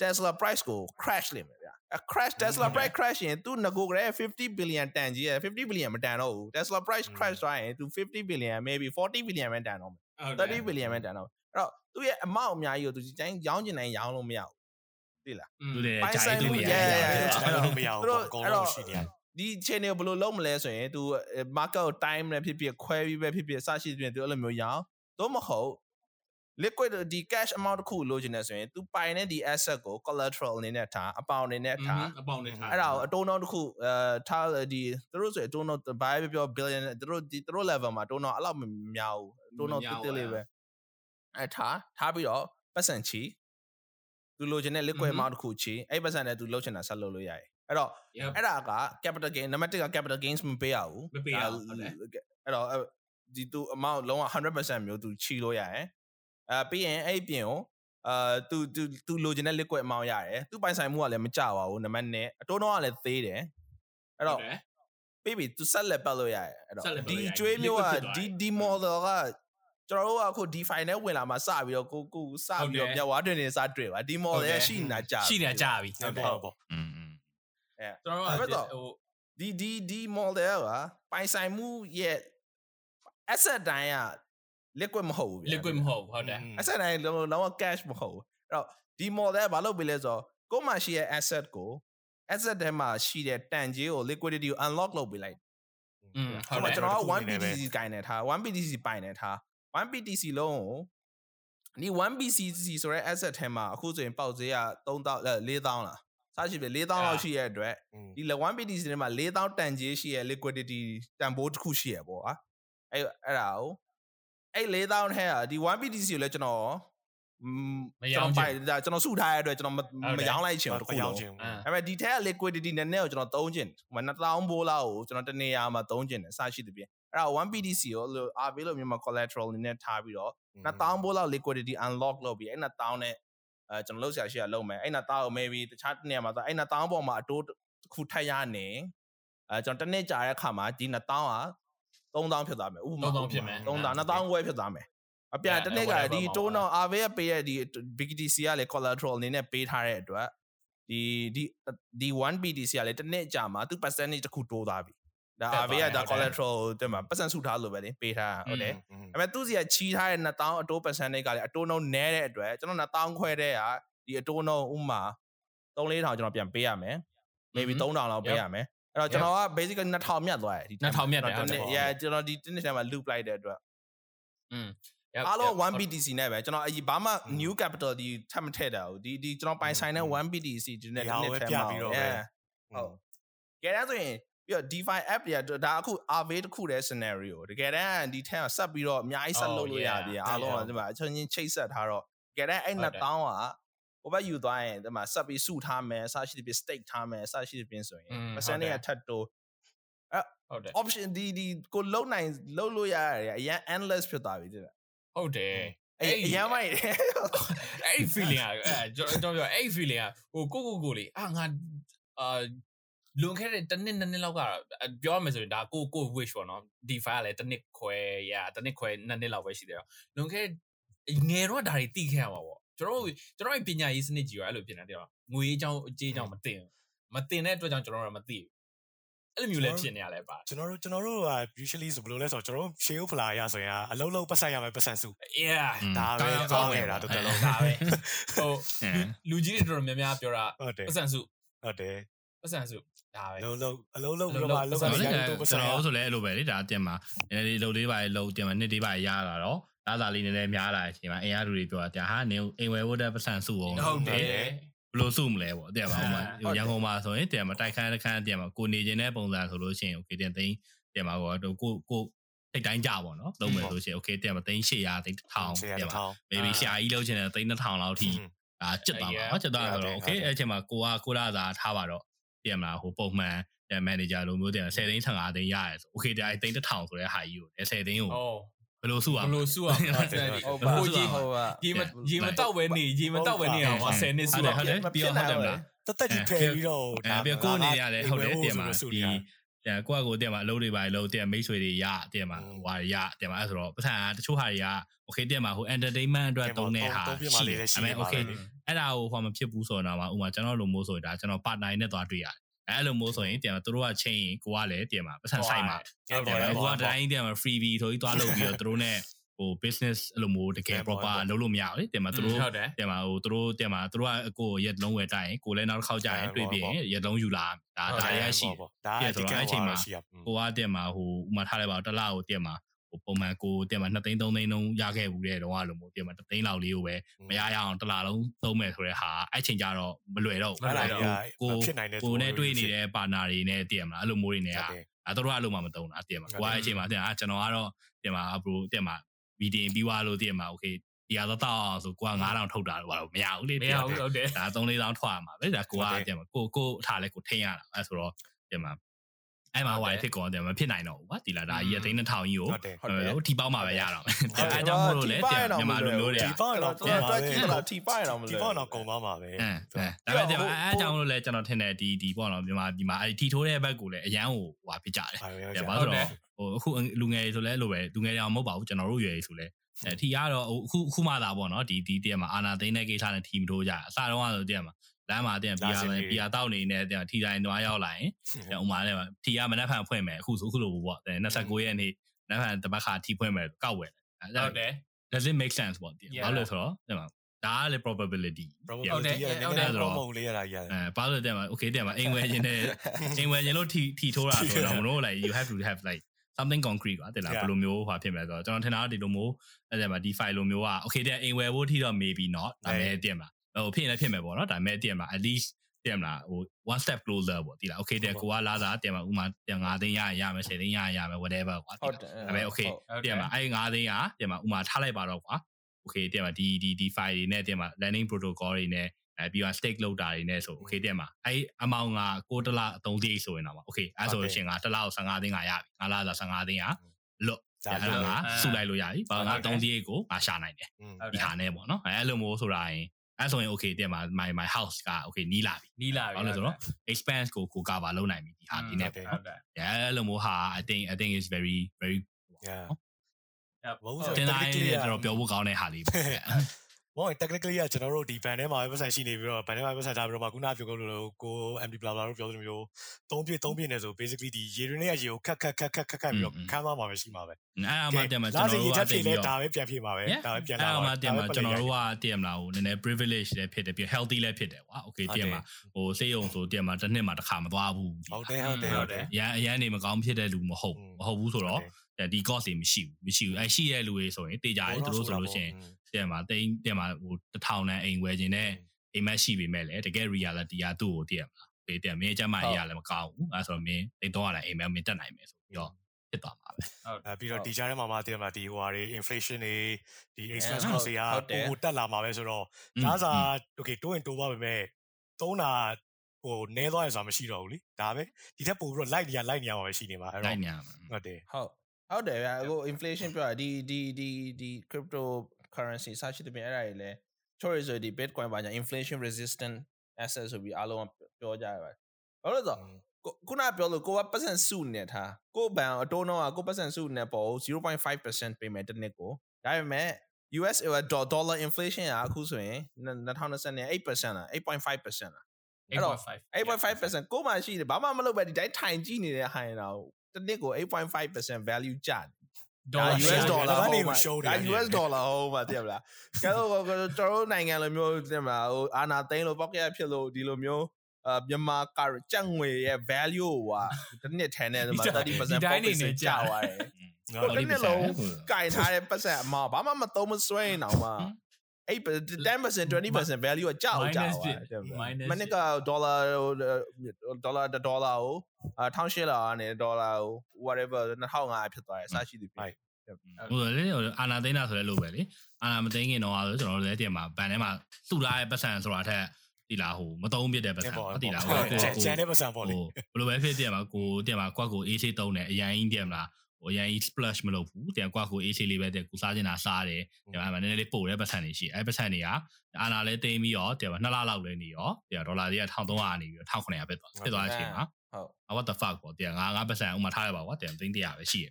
Tesla price ကို crash လိမ့်မယ်ဗျာ အ crash Tesla price crash ရင် तू ငကိုကလေး50 billion တန်ကြီးရ50 billion မတန်တော့ဘူး Tesla price crash သွားရင် तू 50 billion maybe 40 billion ပဲတန်တော့မယ်30 billion ပဲတန်တော့အဲ့တော့သူ့ရဲ့အမောက်အများကြီးကို तू ဒီတိုင်းရောင်းချင်တိုင်းရောင်းလို့မရဘူးသိလား သူတွေ ပိုင် ဂျာ ဆိုင် ကြီး မှု တွေ ရ ရ ရရ ကျွန်တော်တို့မရဘူးပေါ့အကုန်လုံးရှိနေရတယ် ဒီ channel ဘယ်လိုလုပ်မလဲဆိုရင် तू market ကို time နဲ့ဖြစ်ဖြစ်ခွဲပြီးပဲဖြစ်ဖြစ်စရှိတဲ့ तू အဲ့လိုမျိုးရအောင်သို့မဟုတ် liquid ဒီ cash amount တစ်ခုလိုချင်တယ်ဆိုရင် तू ပိုင်တဲ့ဒီ asset ကို collateral အနေနဲ့ထားအပေါင်အနေနဲ့ထားအပေါင်းနဲ့ထားအဲ့ဒါကိုအတုံးတော့တစ်ခုအဲထားဒီသူတို့ဆိုအတုံးတော့ဘာပဲပြော billion သူတို့ဒီသူတို့ level မှာအတုံးတော့အဲ့လောက်မများဘူးအတုံးတော့တိတိလေးပဲအဲထားထားပြီးတော့ပတ်စံချီသူလိုချင်တဲ့ liquid amount တစ်ခုချီအဲ့ပတ်စံနဲ့သူလိုချင်တာဆက်လုပ်လို့ရတယ်အဲ့တော့အဲ့ဒါက capital gain နံပါတ်1က capital gains မပေးရဘူးမပေးရဘူးဟုတ်တယ်အဲ့တော့ဒီသူ amount လုံးဝ100%မျိုးသူချီလို့ရတယ် အဲပြီးရင်အဲ့ပြင်ကိုအာသူသူသူလိုချင်တဲ့ liquid amount ရတယ်သူပိုင်ဆိုင်မှုကလည်းမကြပါဘူးနံပါတ်1အတိုးတော့ကလည်းသေးတယ်အဲ့တော့ပြီးပြီသူဆက်လက်ပတ်လို့ရတယ်အဲ့တော့ဒီကျွေးမျိုးကဒီဒီ model ကကျွန်တော်တို့ကအခု DeFi နဲ့ဝင်လာမှစပြီးတော့ကိုကိုစပြီးတော့မြတ်ဝါတွင်နေစတွေ့ပါဒီ model ရဲ့ရှိနေတာကြာရှိနေတာကြာပြီဟုတ်ပေါ့ပေါ့อืมအဲကျွန်တော်အဲ့တို့တော့ဟိုဒီဒီဒီ model ကပိုင်ဆိုင်မှုရဲ့ asset တိုင်းက liquid မဟုတ်ဘူးဗျာ liquid မဟုတ်ဟုတ်တယ် asset တိုင်းလုံးလုံးဝ cash မဟုတ်ဘူးအဲ့တော့ဒီ model ကဘာလုပ်ပေးလဲဆိုတော့ကိုယ်မှရှိရဲ့ asset ကို asset ထဲမှာရှိတဲ့တန်ကြေးကို liquidity ကို unlock လုပ်ပေးလိုက်อืมဟုဟုတ်တ်ပါတယ်ကျွန်တော်က 1BTC ကိုင်နေထား 1BTC ပိုင်နေထား 1BTC လုံးကိုဒီ 1BTC ဆိုတဲ့ asset ထဲမှာအခုဆိုရင်ပေါက်ဈေးက3000 4000လားစရှိပြီ4000လောက်ရှိရဲ့အတွက်ဒီ 1BTC ထဲမှာ4000တန်ကြေးရှိရဲ့ liquidity တန်ဖိုးတစ်ခုရှိရဲ့ပေါ့ဟာအဲ့အဲ့ဒါကို အဲ့4000ထဲကဒီ 1BTC ကိုလည်းကျွန်တော်ကျွန်တော်ပိုင်ဒါကျွန်တော်စုထားရတဲ့အတွက်ကျွန်တော်မရောင်းလိုက်ချင်ဘူးတစ်ခုလုံးအဲဒါပေမဲ့ဒီထက်က liquidity နည်းနည်းကိုကျွန်တော်သုံးချင်ဟို2000ဘိုးလောက်ကိုကျွန်တော်တနေရာမှာသုံးချင်တယ်စရှိသဖြင့်အဲ့ဒါ 1BTC ကိုလို့အားပေးလို့မြန်မာ collateral အနေနဲ့ထားပြီးတော့2000ဘိုးလောက် liquidity unlock လုပ်ပြီးအဲ့2000နဲ့အဲကျွန်တော်လောက်ဆရာရှိရလုံးမယ်အဲ့2000ကို maybe တခြားနေရာမှာဆိုအဲ့2000ပေါ်မှာအတိုးတစ်ခုထပ်ရနေအဲကျွန်တော်တစ်နှစ်ကြာတဲ့အခါမှာဒီ2000က 3000ဖြစ်သွားမယ်ဥပမာ3000ဖြစ်မယ်3000 2000ဝယ်ဖြစ်သွားမယ်အပြန်တစ်နှစ်ကဒီတိုးတော့ AV ပေးရဒီ BTC ကလေ collateral အနေနဲ့ပေးထားတဲ့အတွက်ဒီဒီဒီ1 BTC ကလည်းတစ်နှစ်ကြာမှာသူ percentage တစ်ခုတိုးသွားပြီဒါတက် RV ကသွားတယ်ဒါဟုတ်တယ် collateral တဲ့မှာပတ်စံစုထားလို့ပဲလေပေးထားတာဟုတ်တယ်อืมအဲ့မဲ့သူစီကချီးထားတဲ့2000အတိုး percentage ကလည်းအတိုးနှုန်းနည်းတဲ့အတွက်ကျွန်တော်2000ခွဲတဲ့ကဒီအတိုးနှုန်းဥမာ3-4000ကျွန်တော်ပြန်ပေးရမယ် maybe 3000လောက်ပေးရမယ် အဲ့တော့ကျွန်တော်က basically 2000မြတ်သွားတယ်ဒီ2000မြတ်တယ်ကျွန်ဟုတ်တယ်တော် yeah ကျွန်တော်ဒီတစ်နှစ်ထဲမှာ loop လိုက်တဲ့အတွက်อืมအားလုံး 1 BTC နဲ့ပဲကျွန်တော်အရင်ဘာမှ new capital ဒီထပ်မထည့်တာဘူးဒီဒီကျွန်တော်ပိုင်ဆိုင်တဲ့ 1 BTC ဒီနဲ့တစ်နှစ်ထဲမှာပြီးတော့ပဲ yeah ဟုတ်ကဲဒါဆိုရင်ပြီးတော့ DeFi app တွေကဒါအခု Aave တစ်ခုတည်း scenario တကယ်တမ်းဒီထဲမှာဆက်ပြီးတော့အများကြီးဆက်လုပ်လို့ရပြီအားလုံးကဒီမှာအချင်းချင်းချိတ်ဆက်ထားတော့တကယ်တမ်းအဲ့2000က ဟိုဘက်ယူသွားရင်ဒီမှာဆက်ပြီးစုထားမယ်အစရှိတဲ့ stake ထားမယ်အစရှိတဲ့ပြင်ဆိုရင် percentage ကထပ်တိုး ဟုတ်တယ် option ဒီဒီကိုလုံနိုင်လုံလို့ရရတယ်အရင် endless ဖြစ်သွားပြီတဲ့ ဟုတ်တယ် အဲ့အရင်မိုက်တယ် အဲ့ဒီ feeling อ่ะအဲကျွန်တော်ပြောအဲ့ဒီ feeling อ่ะဟိုကိုကိုကိုလေးအာငါအာလွန်ခဲ့တဲ့တစ်နှစ်နှစ်နှစ်လောက်ကပြောရမယ်ဆိုရင်ဒါကိုကို wish ပေါ့နော် DeFi ကလည်းတစ်နှစ်ခွဲရတစ်နှစ်ခွဲနှစ်နှစ်လောက်ပဲရှိတယ်တော့လွန်ခဲ့ငယ်တော့ဒါတွေတိခဲ့ရမှာပေါ့ ကျွန်တော်ကျွန်တော်ပညာရေးစနစ်ကြီးရောအဲ့လိုဖြစ်နေတယ်ငွေအကြောင်းအကြေးအကြောင်းမတင်မတင်တဲ့အတွက်ကြောင့်ကျွန်တော်တို့မသိဘူးအဲ့လိုမျိုးလည်းဖြစ်နေရလဲပါကျွန်တော်တို့ကျွန်တော်တို့က usually ဆိုဘယ်လိုလဲဆိုတော့ကျွန်တော်တို့ share ဖလာရဆိုရင်အလုံးလုံးပတ်ဆက်ရမယ်ပတ်စံစု yeah ဒါပဲကောင်းနေတာတော်တော်လုံးဒါပဲဟိုလူကြီးတွေတော်တော်များများပြောတာဟုတ်တယ်ပတ်စံစုဟုတ်တယ်ပတ်စံစုဒါပဲအလုံးလုံးအလုံးလုံးအဘယ်လုံးလိုလုံးမှလုံးဆိုဝတော့မကျွန်ရတော့ပတ်စံတော်ဆိုလည်းအဲ့လိုပဲလေဒါအတင်မှာနည်းနည်းလေးလှုပ်လေးပါလေလှုပ်တင်မှာနှစ်လေးပါရလာတော့ လာသာလေးနည်းနည်းများလာတဲ့အချိန်မှာအင်အားလူတွေပြောတာဟာနေအိမ်ဝယ်ဖို့တဲ့ပတ်စံစုအောင်ဟုတ်တယ်ဘယ်လိုစုမလဲပေါ့တဲ့ပါဥမာရန်ကုန်မှာဆိုရင်တင်မှာတိုက်ခန်းတစ်ခန်းတင်မှာကိုနေခြင်းတဲ့ပုံစံဆိုလို့ရှိရင် okay တင်သိန်းတင်မှာတော့ကိုကိုစိတ်တိုင်းကြပါတော့လုံးမယ်ဆိုရှင် okay တင်မှာသိန်း800သိန်း1000တင်မှာ maybe ရှာကြီးလောက်ချင်တယ်သိန်း2000လောက်ထိဒါကျွတ်သွားမှာနော်ကျွတ်သွားဆိုတော့ okay အဲ့ချိန်မှာကိုကကိုလာသာထားပါတော့တင်မလားဟိုပုံမှန်တဲ့ manager လိုမျိုးတင်10သိန်း15သိန်းရတယ်ဆို okay တဲ့အဲ့သိန်း1000ဆိုတဲ့ဟာကြီးကို10သိန်းကိုအော်ဘ ယ်လိုစုရဘမလို့လဲစုအောင်ဟုတ်ပါဟိုကြီးဟုတ်ပါရေမရေမတောက်ပဲနေရေမတောက်ပဲနေအောင်10နှစ်စုဟုတ်တယ်အောင်ဟုတ်တယ်ပြီးတော့ဟုတ်တယ်မလားတသက်ကြီးဖယ်ပြီးတော့အဲပြီးကိုနေရတယ်ဟုတ်တယ်တင်မှာဒီအဲကိုကကိုတင်မှာအလုပ်တွေပါလို့တင်မိတ်ဆွေတွေရတင်မှာဟွာရတင်မှာအဲ့ဆိုတော့ပတ်စံတချို့ဟာတွေက okay တင်မှာဟို entertainment အတွက်တုံးတဲ့ဟာပြပါလေလည်းရှိအဲ့နေမဲ့ပါ okay လေအဲ့ဒါကိုဟိုမဖြစ်ဘူးဆိုတော့မှဥမာကျွန်တော်လိုမျိုးဆိုရင်ဒါကျွန်တော် partner နဲ့သွားတွေ့ရတယ် အဲ့လိုမျိုးဆိုရင်တင်မှာတို့ကချင်းရင်ကိုကလည်းတင်မှာပတ်စံဆိုင်မှာဟုတ်တယ်ကိုကတိုင်းတင်မှာ freebie ဆိုပြီးသွားလုပ်ပြီးတော့တို့နဲ့ဟို business အဲ့လိုမျိုးတကယ် proper လုပ်လို့မရဘူးလေတင်မှာတို့ဟုတ်တယ်တင်မှာဟိုသူတို့တင်မှာသူတို့ကကိုရက်လုံးဝယ်တိုက်ရင်ကိုလည်းနောက်တစ်ခေါက်ကြာရင်တွေ့ပြီးရင်ရက်လုံးယူလာဒါဒါရရှိဒါပြည့်ဆိုတော့အဲ့ချိန်မှာရှိရကိုကတင်မှာဟိုဥမာထားလိုက်ပါတော့တစ်လကိုတင်မှာဟို ပုံမှန်ကိုတင်မှာ2သိန်း3သိန်းလုံးရခဲ့ဘူးတဲ့တော့အဲ့လိုမျိုးတင်မှာ3သိန်းလောက်လေးကိုပဲမရရအောင်တစ်လားလုံးသုံးမယ်ဆိုတဲ့ဟာအဲ့ချိန်ကျတော့မလွယ်တော့ဘူးအဲ့ဒါကိုကိုနဲ့တွေ့နေတဲ့ပါနာတွေနဲ့တင်မှာအဲ့လိုမျိုးတွေနဲ့ဟာအဲ့တို့ကအဲ့လိုမှမတုံးတာတင်မှာကိုအဲ့ချိန်မှာတင်အာကျွန်တော်ကတော့တင်မှာဘရိုတင်မှာမီတင်ပြီးွားလို့တင်မှာ okay ဒီဟာတော့တောက်အောင်ဆိုကိုက9000ထုတ်တာတော့ဘာလို့မရဘူးလေမရဘူးဟုတ်တယ်ဒါ3 4000ထွက်ရမှာပဲဒါကိုကတင်မှာကိုကိုအထားလဲကိုထိန်းရတာအဲ့ဆိုတော့တင်မှာ အဲ့မှာဟိုဖြစ်ကုန်တယ်မဖြစ်နိုင်တော့ဘူးကွာဒီလာဒါကြီးသိန်း2000ကြီးကိုဟုတ်တယ်ဟုတ်တယ်ဟိုထီပေါင်းမှာပဲရတော့မယ်ဟုတ်တယ်အဲ့ကြောင့်မို့လို့လေတင်မြန်မာလူမျိုးတွေကဒီပေါက်တော့ကျွန်တော်တွက်ကြည့်တော့ထီပိုင်တော့မလို့ဒီပေါက်တော့ကုန်သွားမှာပဲအဲအဲဒါပေမဲ့အဲ့အကြောင်းလို့လဲကျွန်တော်ထင်တယ်ဒီဒီပေါ့နော်မြန်မာဒီမှာအဲ့ထီထိုးတဲ့ဘက်ကိုလည်းအရန်ဟိုဟွာဖြစ်ကြတယ်ဟုတ်ပြကဲ့ပါပါဆိုတော့ဟိုအခုလူငယ်တွေဆိုလဲအဲ့လိုပဲလူငယ်တွေအောင်မဟုတ်ပါဘူးကျွန်တော်တို့ရွယ်တွေဆိုလဲအဲထီကတော့အခုအခုမှသာပေါ့နော်ဒီဒီတည်းမှာအာနာသိန်းတဲ့ကိစ္စနဲ့ထီမထိုးကြအစတုန်းကဆိုတည်းမှာ လမ်းမှာတည်းဘီယာပဲဘီယာတောက်နေနေတည်းထီတိုင်းတွားရောက်လာရင်ဥမာလည်းထီကမနှက်ဖန်ဖွင့်မယ်အခုဆိုအခုလိုပေါ့29ရက်နေ့နှက်ဖန်တပတ်ခါထီဖွင့်မယ်ကောက်ဝယ်တယ်ဟုတ်တယ် does it make sense ပေါ့တည်းဘာလို့လဲဆိုတော့ဒီမှာဒါကလေ probability probability ကလည်းနည်းနည်း promo လေးရတာကြီးရတယ်အဲဘာလို့တဲ့မှာ okay တဲ့မှာအိမ်ဝယ်ခြင်းနဲ့အိမ်ဝယ်ခြင်းလို့ထီထီထိုးတာဆိုတော့မလို့ like you have to have like something concrete ကွာတဲ့လားဘယ်လိုမျိုးဟွာဖြစ်မလဲဆိုတော့ကျွန်တော်ထင်တာဒီလိုမျိုးအဲ့ဒါမှာ DeFi လိုမျိုးက okay တဲ့အိမ်ဝယ်ဖို့ထီတော့ maybe not ဒါပေမဲ့တင်မှာ ဟိုဖြစ်နေဖြစ်မယ်ပေါ့နော်ဒါပေမဲ့တင်မှာ at least တင်မလားဟို one step closer ပေါ့ဒီလား okay တဲ့ကိုကလာတာတင်မှာဥမာတင်5သိန်းရရမယ်10သိန်းရရမယ် whatever ကွာဟုတ်တယ်ဒါပေမဲ့ okay တင်မှာအဲ့5သိန်းကတင်မှာဥမာထားလိုက်ပါတော့ကွာ okay တင်မှာဒီဒီဒီ file တွေနဲ့တင်မှာ landing protocol တွေနဲ့အဲပြီးတော့ stake လုပ်တာတွေနဲ့ဆို okay တင်မှာအဲ့ amount ကကိုတလအသုံးသေးဆိုရင်တော့ okay အဲ့ဆိုလို့ရှင်ကတလကို15သိန်းကရပြီငါလာဆို15သိန်းကလွတ်ဒါအဲ့ဒါကစုလိုက်လို့ရပြီဘာငါ3သေးကိုငါရှာနိုင်တယ်ဟုတ်ဒီတယ်ဟာနဲ့ပေါ့နော်အဲ့လိုမျိုးဆိုတာရင် အဲ့ဆိုရင် okay တင်မှာ my my house က okay နီးလာပြီနီးလာပြီဘာလို့လဲဆိုတော့ expense ကိုကို cover လုပ်နိုင်ပြီဒီဟာဒီနဲ့ဟုတ်တယ်ဟုတ်တယ်အဲ့လိုမျိုးဟာ I think I think is very very yeah ဟုတ်ဘုံတင်လာရင်ကျွန်တော်ပြောဖို့ကောင်းတဲ့ဟာလေးပေါ့ ဘော technically ကကျွန်တော်တို့ဒီ band ထဲမှာပဲပတ်စံရှိနေပြီးတော့ band ထဲမှာပတ်စံထားပြီးတော့မှခုနပြောလို့လို့ကို MD blah blah တို့ပြောသလိုမျိုးသုံးပြည့်သုံးပြည့်နေဆို basically ဒီရေရင်းနဲ့ရေကိုခက်ခက်ခက်ခက်ခက်ခက်ပြီးတော့ခမ်းသွားမှာပဲရှိမှာပဲအဲ့အမှတက်မှာကျွန်တော်တို့ကတက်တဖြည်ည့်လဲပြီးဒါတော့ပဲပြန်ဖြည့်မှာပဲဒါပဲပြန်လာအဲ့အမှတက်မှာကျွန်တော်တို့ကတည်မလားဟိုနည်းနည်း privilege လည်းဖြစ်တယ်ပြီး healthy လည်းဖြစ်တယ်ကွာ okay တည်မှာဟိုစေးရုံဆိုတည်မှာတစ်နှစ်မှာတစ်ခါမသွားဘူးဟုတ်တယ်ဟုတ်တယ်ဟုတ်တယ်ရန်အရန်နေမကောင်းဖြစ်တဲ့လူမဟုတ်မဟုတ်ဘူးဆိုတော့ဒီ cost တွေမရှိဘူးမရှိဘူးအဲ့ရှိတဲ့လူတွေဆိုရင်တေးကြတယ်သူတို့ဆိုလို့ရှိရင်တဲ့မှာတိန်းတဲ့မှာဟိုတစ်ထောင်တန်းအိမ်ဝယ်ခြင်းနဲ့အိမ်မက်ရှိပေမဲ့လည်းတကယ် reality ကသူ့ကိုတည်ရမှာပေတဲ့မင်းအကြမ်းမှရလည်းမကောင်းဘူးအဲဆိုတော့မင်းတိန်းတော့ရတယ်အိမ်မက်မင်းတက်နိုင်မယ်ဆိုပြီးတော့ဖြစ်သွားမှာပဲအဲပြီးတော့ဒီကြားထဲမှာမှတည်မှာဒီဟိုဟာတွေ inflation တွေဒီ expense ဟုတ် cost တွေကဟုတ်တယ်ပိုတက်လာမှာပဲဆိုတော့อืมဒါစာ okay တိုးရင်တိုးပါပဲမဲ့သုံးတာဟိုနဲသွားရဆိုတာမရှိတော့ဘူးလीဒါပဲဒီထက်ပိုပြီးတော့ light နေရ light နေရမှာပဲရှိနေမှာအဲ့လိုတော့က်ညာမှာဟုတ်တယ်ဟုတ်ဟုတ်တယ်ဗျာအခု inflation ပြောတာဒီဒီဒီဒီ crypto currency စရှိတဲ့ပြင်အဲ့ဒါတွေလဲ choice ဆိုဒီ bitcoin ဘာညာ inflation resistant asset ဆိုပြီးအားလုံးကပြောကြရပါတယ်ဘာလို့လဲဆိုတော့ကိုခုနပြောလို့ကိုကပတ်စံစုနေထားကိုဘန်အတိုးနှုန်းကကိုပတ်စံစုနေပေါ်0.5%ပေးမယ်တစ်နှစ်ကိုဒါပေမဲ့ US dollar inflation ကအခုဆိုရင်2020နဲ့8%လား8.5%လားအဲ့တော့8.5%ကိုမှရှိတယ်ဘာမှမလုပ်ပဲဒီတိုင်းထိုင်ကြည့်နေတဲ့ဟိုင်တော့တစ်နှစ်ကို8.5% value ကျတယ် ဒါ US dollar ဘာဟုတ်နေမှာကို show တယ်ဒါ US dollar ဟုတ်မှာသိရမလားကဲတော့ကျွန်တော်တို့နိုင်ငံလိုမျိုးသိမလားဟိုအာနာသိန်းလို့ပောက်ကရဖြစ်လို့ဒီလိုမျိုးအာမြန်မာကကြက်ငွေရဲ့ value ဟိုကတစ်နှစ်ထဲနဲ့ဒီမှာ30%ဒီတိုင်းနေနေ profit ကျကျသွားတယ်ငါကိုတစ်နှစ်လုံးကင်ထားတဲ့ပတ်စံအမဘာမှမသုံးမစွဲရင်တော့မှ 8% 10% 20% value ကကြောက်ကြောက်သွားမနစ်ကဒေါ်လာဒေါ်လာဒေါ်လာကိုအ1800လာနဲ့ဒေါ်လာကို whatever 2500ဖြစ်သွားတယ်အစရှိသည်ဖြစ်ဟိုလေအာနာသိန်းတာဆိုလဲလို့ပဲလေအာနာမသိန်းခင်တော့ဆိုကျွန်တော်တို့လည်းတင်မှာဘန်ထဲမှာစုထားတဲ့ပတ်စံဆိုတာထက်ဒီလားဟိုမသုံးပြတဲ့ပတ်စံဒီလားဟိုကျန်တဲ့ပတ်စံပေါ့လေဟိုဘယ်လိုပဲဖြစ်တင်မှာကိုတင်မှာကွက်ကို AC တုံးတယ်အရင်ကြီးတင်မလား ဟိုအရင် splash မလုပ်ဘူးတင်ကွက်ကို AC လေးပဲတင်ကိုစားချင်တာစားတယ်တင်မှာနည်းနည်းလေးပို့တဲ့ပတ်စံတွေရှိအဲပတ်စံတွေကအာနာလည်းတင်းပြီးတော့တင်မှာ2လလောက်လည်းနေရောတင်ဒေါ်လာတွေက1300နေပြီးတော့1900ပဲသွားဖြစ်သွားတဲ့အချိန်မှာဟုတ် what the fuck ပေါ့တင်ငါငါပတ်စံဥမာထားရပါကွာတင်သိန်း100ပဲရှိရ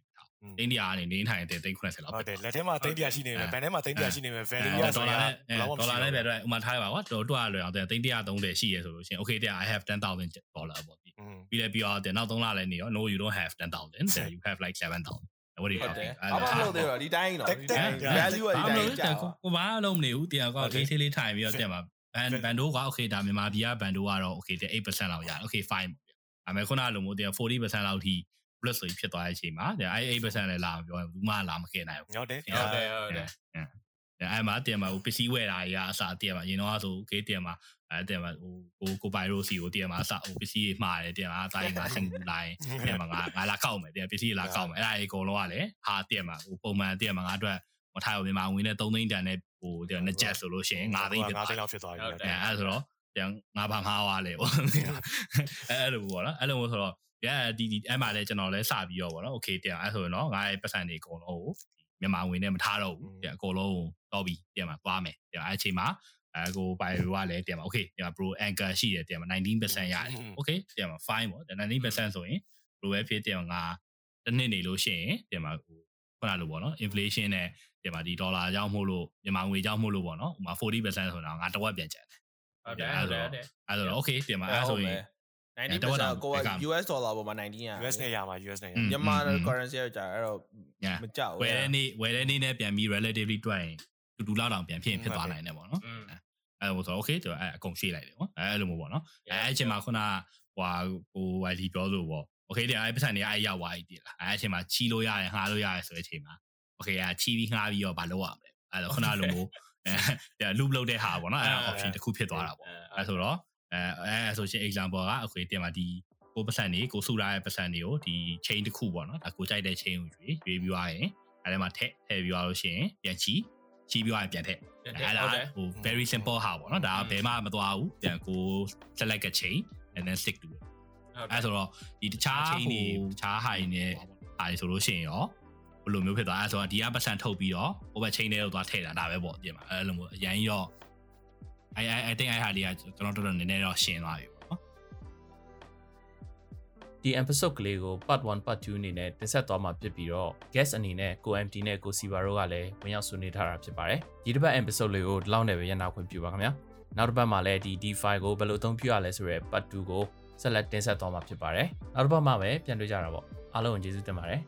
သိန်း100ကနေနေထိုင်တင်သိန်း90လောက်ဟုတ်တယ်လက်ထဲမှာသိန်း100ရှိနေမယ်ဘန်ထဲမှာသိန်း100ရှိနေမယ် value ရဒေါဆို်ရလာနဲ့ဘယ်ဒေါ်လောက်မှလာမရှိနဲ့တော့ပဲတော့ဥမာထားရပါကွာတော့တွားလွယ်အောင်တင်သိန်း130ရှိရဆိုလို့ရှိရင် okay တဲ့ I have 10000 dollar ပေါ့ ပြီးอืมပြီးလည်းပြီးတော့တင်နောက်3လလည်းနေရော no you don't have 10000 then you have like 7000 what do you ဟုတ်တ talking ယ်ဘာမှမလုပ်သေးတော့ဒီတိုင်းတော့ value ကဒီဘာတိုလို့င်းလဲကြာကိုဘာလုံးမနေဘူးတင်ကွာ case လေးထိုင်ပြီးတော့တင်မှာဘန်ဘန်တို့က okay ဒါမြန်မာပြည်ကဘန်တို့ကတော့ okay တဲ့8%လောက်ရတယ် okay fine ပေါ့ဒါပေမဲ့ခုနကလိုမျိုးတင်40%လောက်ထိ plus ဆိုဖြစ်သွားတဲ့အချိန်မှာအဲ8%လည်းလာမပြောဘူးမှလာမခဲ့နိုင်ဘူးဟုတ်တယ်ဟုတ်တယ်ဟုတ်တယ်အဲ့မှာတင်မှာဟိုပစ္စည်းဝယ်တာကြီးကအစားတင်မှာရင်တော့ဆို okay တင်မှာ အဲတင်မှာဟိုကိုကိုပိုင်ရိုစီကိုတင်မှာအစားဟိုပစ္စည်းတွေမှားတယ်တင်မှာအသားကြီးမှာဆင်ကူလိုက်တင်မှာငါငါလာကောက်မယ်တင်ပစ္စည်းလာကောက်မယ်အဲ့ဒါကြီးအကုန်လုံးကလည်းဟာတင်မှာဟိုပုံမှန်တင်မှာငါအတွက်မထားဘူးမြန်မာဝင်နဲ့3သိန်းတန်နဲ့ဟိုတင်နှစ်ချက်ဆိုလို့ရှိရင်9သိန်းဖြစ်သွား9သိန်းလောက်ဖြစ်သွားပြီဟုတ်တယ်အဲအဲ့ဆိုတော့တင်ငါဘာမှားသွားလဲပေါ့အဲအဲ့လိုပေါ့နော်အဲ့လိုဆိုတော့ရဒီဒီအဲ့မှာလဲကျွန်တော်လဲစပြီးတော့ပေါ့နော် okay တင်အဲ့ဆိုရင်တော့ငါရဲ့ပတ်စံတွေအကုန်လုံးကိုမြန်မာဝင်နဲ့မထားတော့ဘူးတင်အကုန်လုံးတော့ပြီးတင်မှာသွားမယ်တင်အဲ့အချိန်မှာ အဲကိုဘိုင်ရိုကလည်းပြန်ပါ okay ပြန်ပါ pro anchor ရှိတယ်ပြန်ပါ19%ရတယ် okay ပြန်ပါ fine ပေါ့19%ဆိုရင် pro ပဲဖြစ်ပြန်ငါတစ်နှစ်နေလို့ရှိရင်ပြန်ပါဟိုခုနလိုပေါ့နော် inflation နဲ့ပြန်ပါဒီဒေါ်လာကြောင့်မို့လို့မြန်မာငွေကြောင့်မို့လို့ပေါ့နော်ဥမာ40%ဆိုတော့ငါတစ်ဝက်ပြန်ကျန်တယ်ဟုတ်တယ်ဟုတ်တယ်အဲ့တော့ okay ပြန်ပါအဲ့ဆိုရင်90%ကိုက US dollar ပေါ်မှာ19ရ US နဲ့ရမှာ US နဲ့ရမြန်မာ currency ကကြာအဲ့တော့မကြောက်ဘူးဝယ်တဲ့နေ့ဝယ်တဲ့နေ့နဲ့ပြန်ပြီး relatively တွက်ရင်တူတူလောက်တောင်ပြန်ဖြစ်ဖြစ်သွားနိုင်တယ်ပေါ့နော် အဲ့လိုဆိုတော့ okay သူအဲ့အကုန်ရှေ့လိုက်တယ်ပေါ့အဲ့လိုမျိုးပေါ့နော်အဲ့အချိန်မှာခုနဟွာဟို YD ပြောလို့ပေါ့ okay တဲ့အဲ့ပတ်စံတွေအဲ့ရောက်သွားပြီတည်လားအဲ့အချိန်မှာချီလို့ရတယ်ငှားလို့ရတယ်ဆိုတဲ့အချိန်မှာ okay အဲ့ချီပြီးငှားပြီးတော့မလုပ်ရမလဲအဲ့တော့ခုနလိုမျိုးအဲ loop လုပ်တဲ့ဟာပေါ့နော်အဲ့ option တစ်ခုဖြစ်သွားတာပေါ့အဲဆိုတော့အဲအဲဆိုရှင် example ကအခုတင်မှာဒီကိုပတ်စံနေကိုစုထားတဲ့ပတ်စံတွေကိုဒီ chain တစ်ခုပေါ့နော်ဒါကိုကြိုက်တဲ့ chain ကိုရွေးရွေးပြီးသွားရင်အဲဒီမှာထည့်ထည့်ပြီးသွားလို့ရှိရင်ပြန်ချီ ချီပြီးသွားရင်ပြန်ထည့်အဲဒါဟို very simple ဟာပေါ့နော်ဒါဘယ်မှမသွားဘူးပြန်ကို select a chain and then stick to it အဲဆိုတော့ဒီတခြား chain တွေတခြားဟာတွေနဲ့ဟာတွေဆိုလို့ရှိရင်ရောဘယ်လိုမျိုးဖြစ်သွားအဲဆိုတော့ဒီကပတ်စံထုတ်ပြီးတော့ဟိုဘက် chain တွေကိုသွားထည့်တာဒါပဲပေါ့ပြင်မှာအဲလိုမျိုးအရင်ရော I I I think အဲ့ဟာလေးကကျွန်တော်တော်တော်နည်းနည်းတော့ရှင်းသွားပြီပေါ့နော် ဒဒီ episode ကလေးကို part 1 part 2အနေနဲ့တင်ဆက်သွားမှာဖြစ်ပြီးတော့ guest အနေနဲ့ကို MT နဲ့ကို Siva တို့ကလည်းဝင်ရောက်ဆွေးနွေးထားတာဖြစ်ပါတယ်ဒီတစ်ပတ် episode လေးကိုဒီလောက်နဲ့ပဲရန်နာခွင့်ပြုပါခင်ဗျာနောက်တစ်ပတ်မှာလည်းဒီ D5 ကိုဘယ်လိုအသုံးပြုရလဲဆိုရဲ part 2ကိုဆက်လက်တင်ဆက်သွားမှာဖြစ်ပါတယ်နောက်တစ်ပတ်မှာပဲပြန်တွေ့ကြတာပေါ့အားလုံးကိုကျေးဇူးတင်ပါတယ်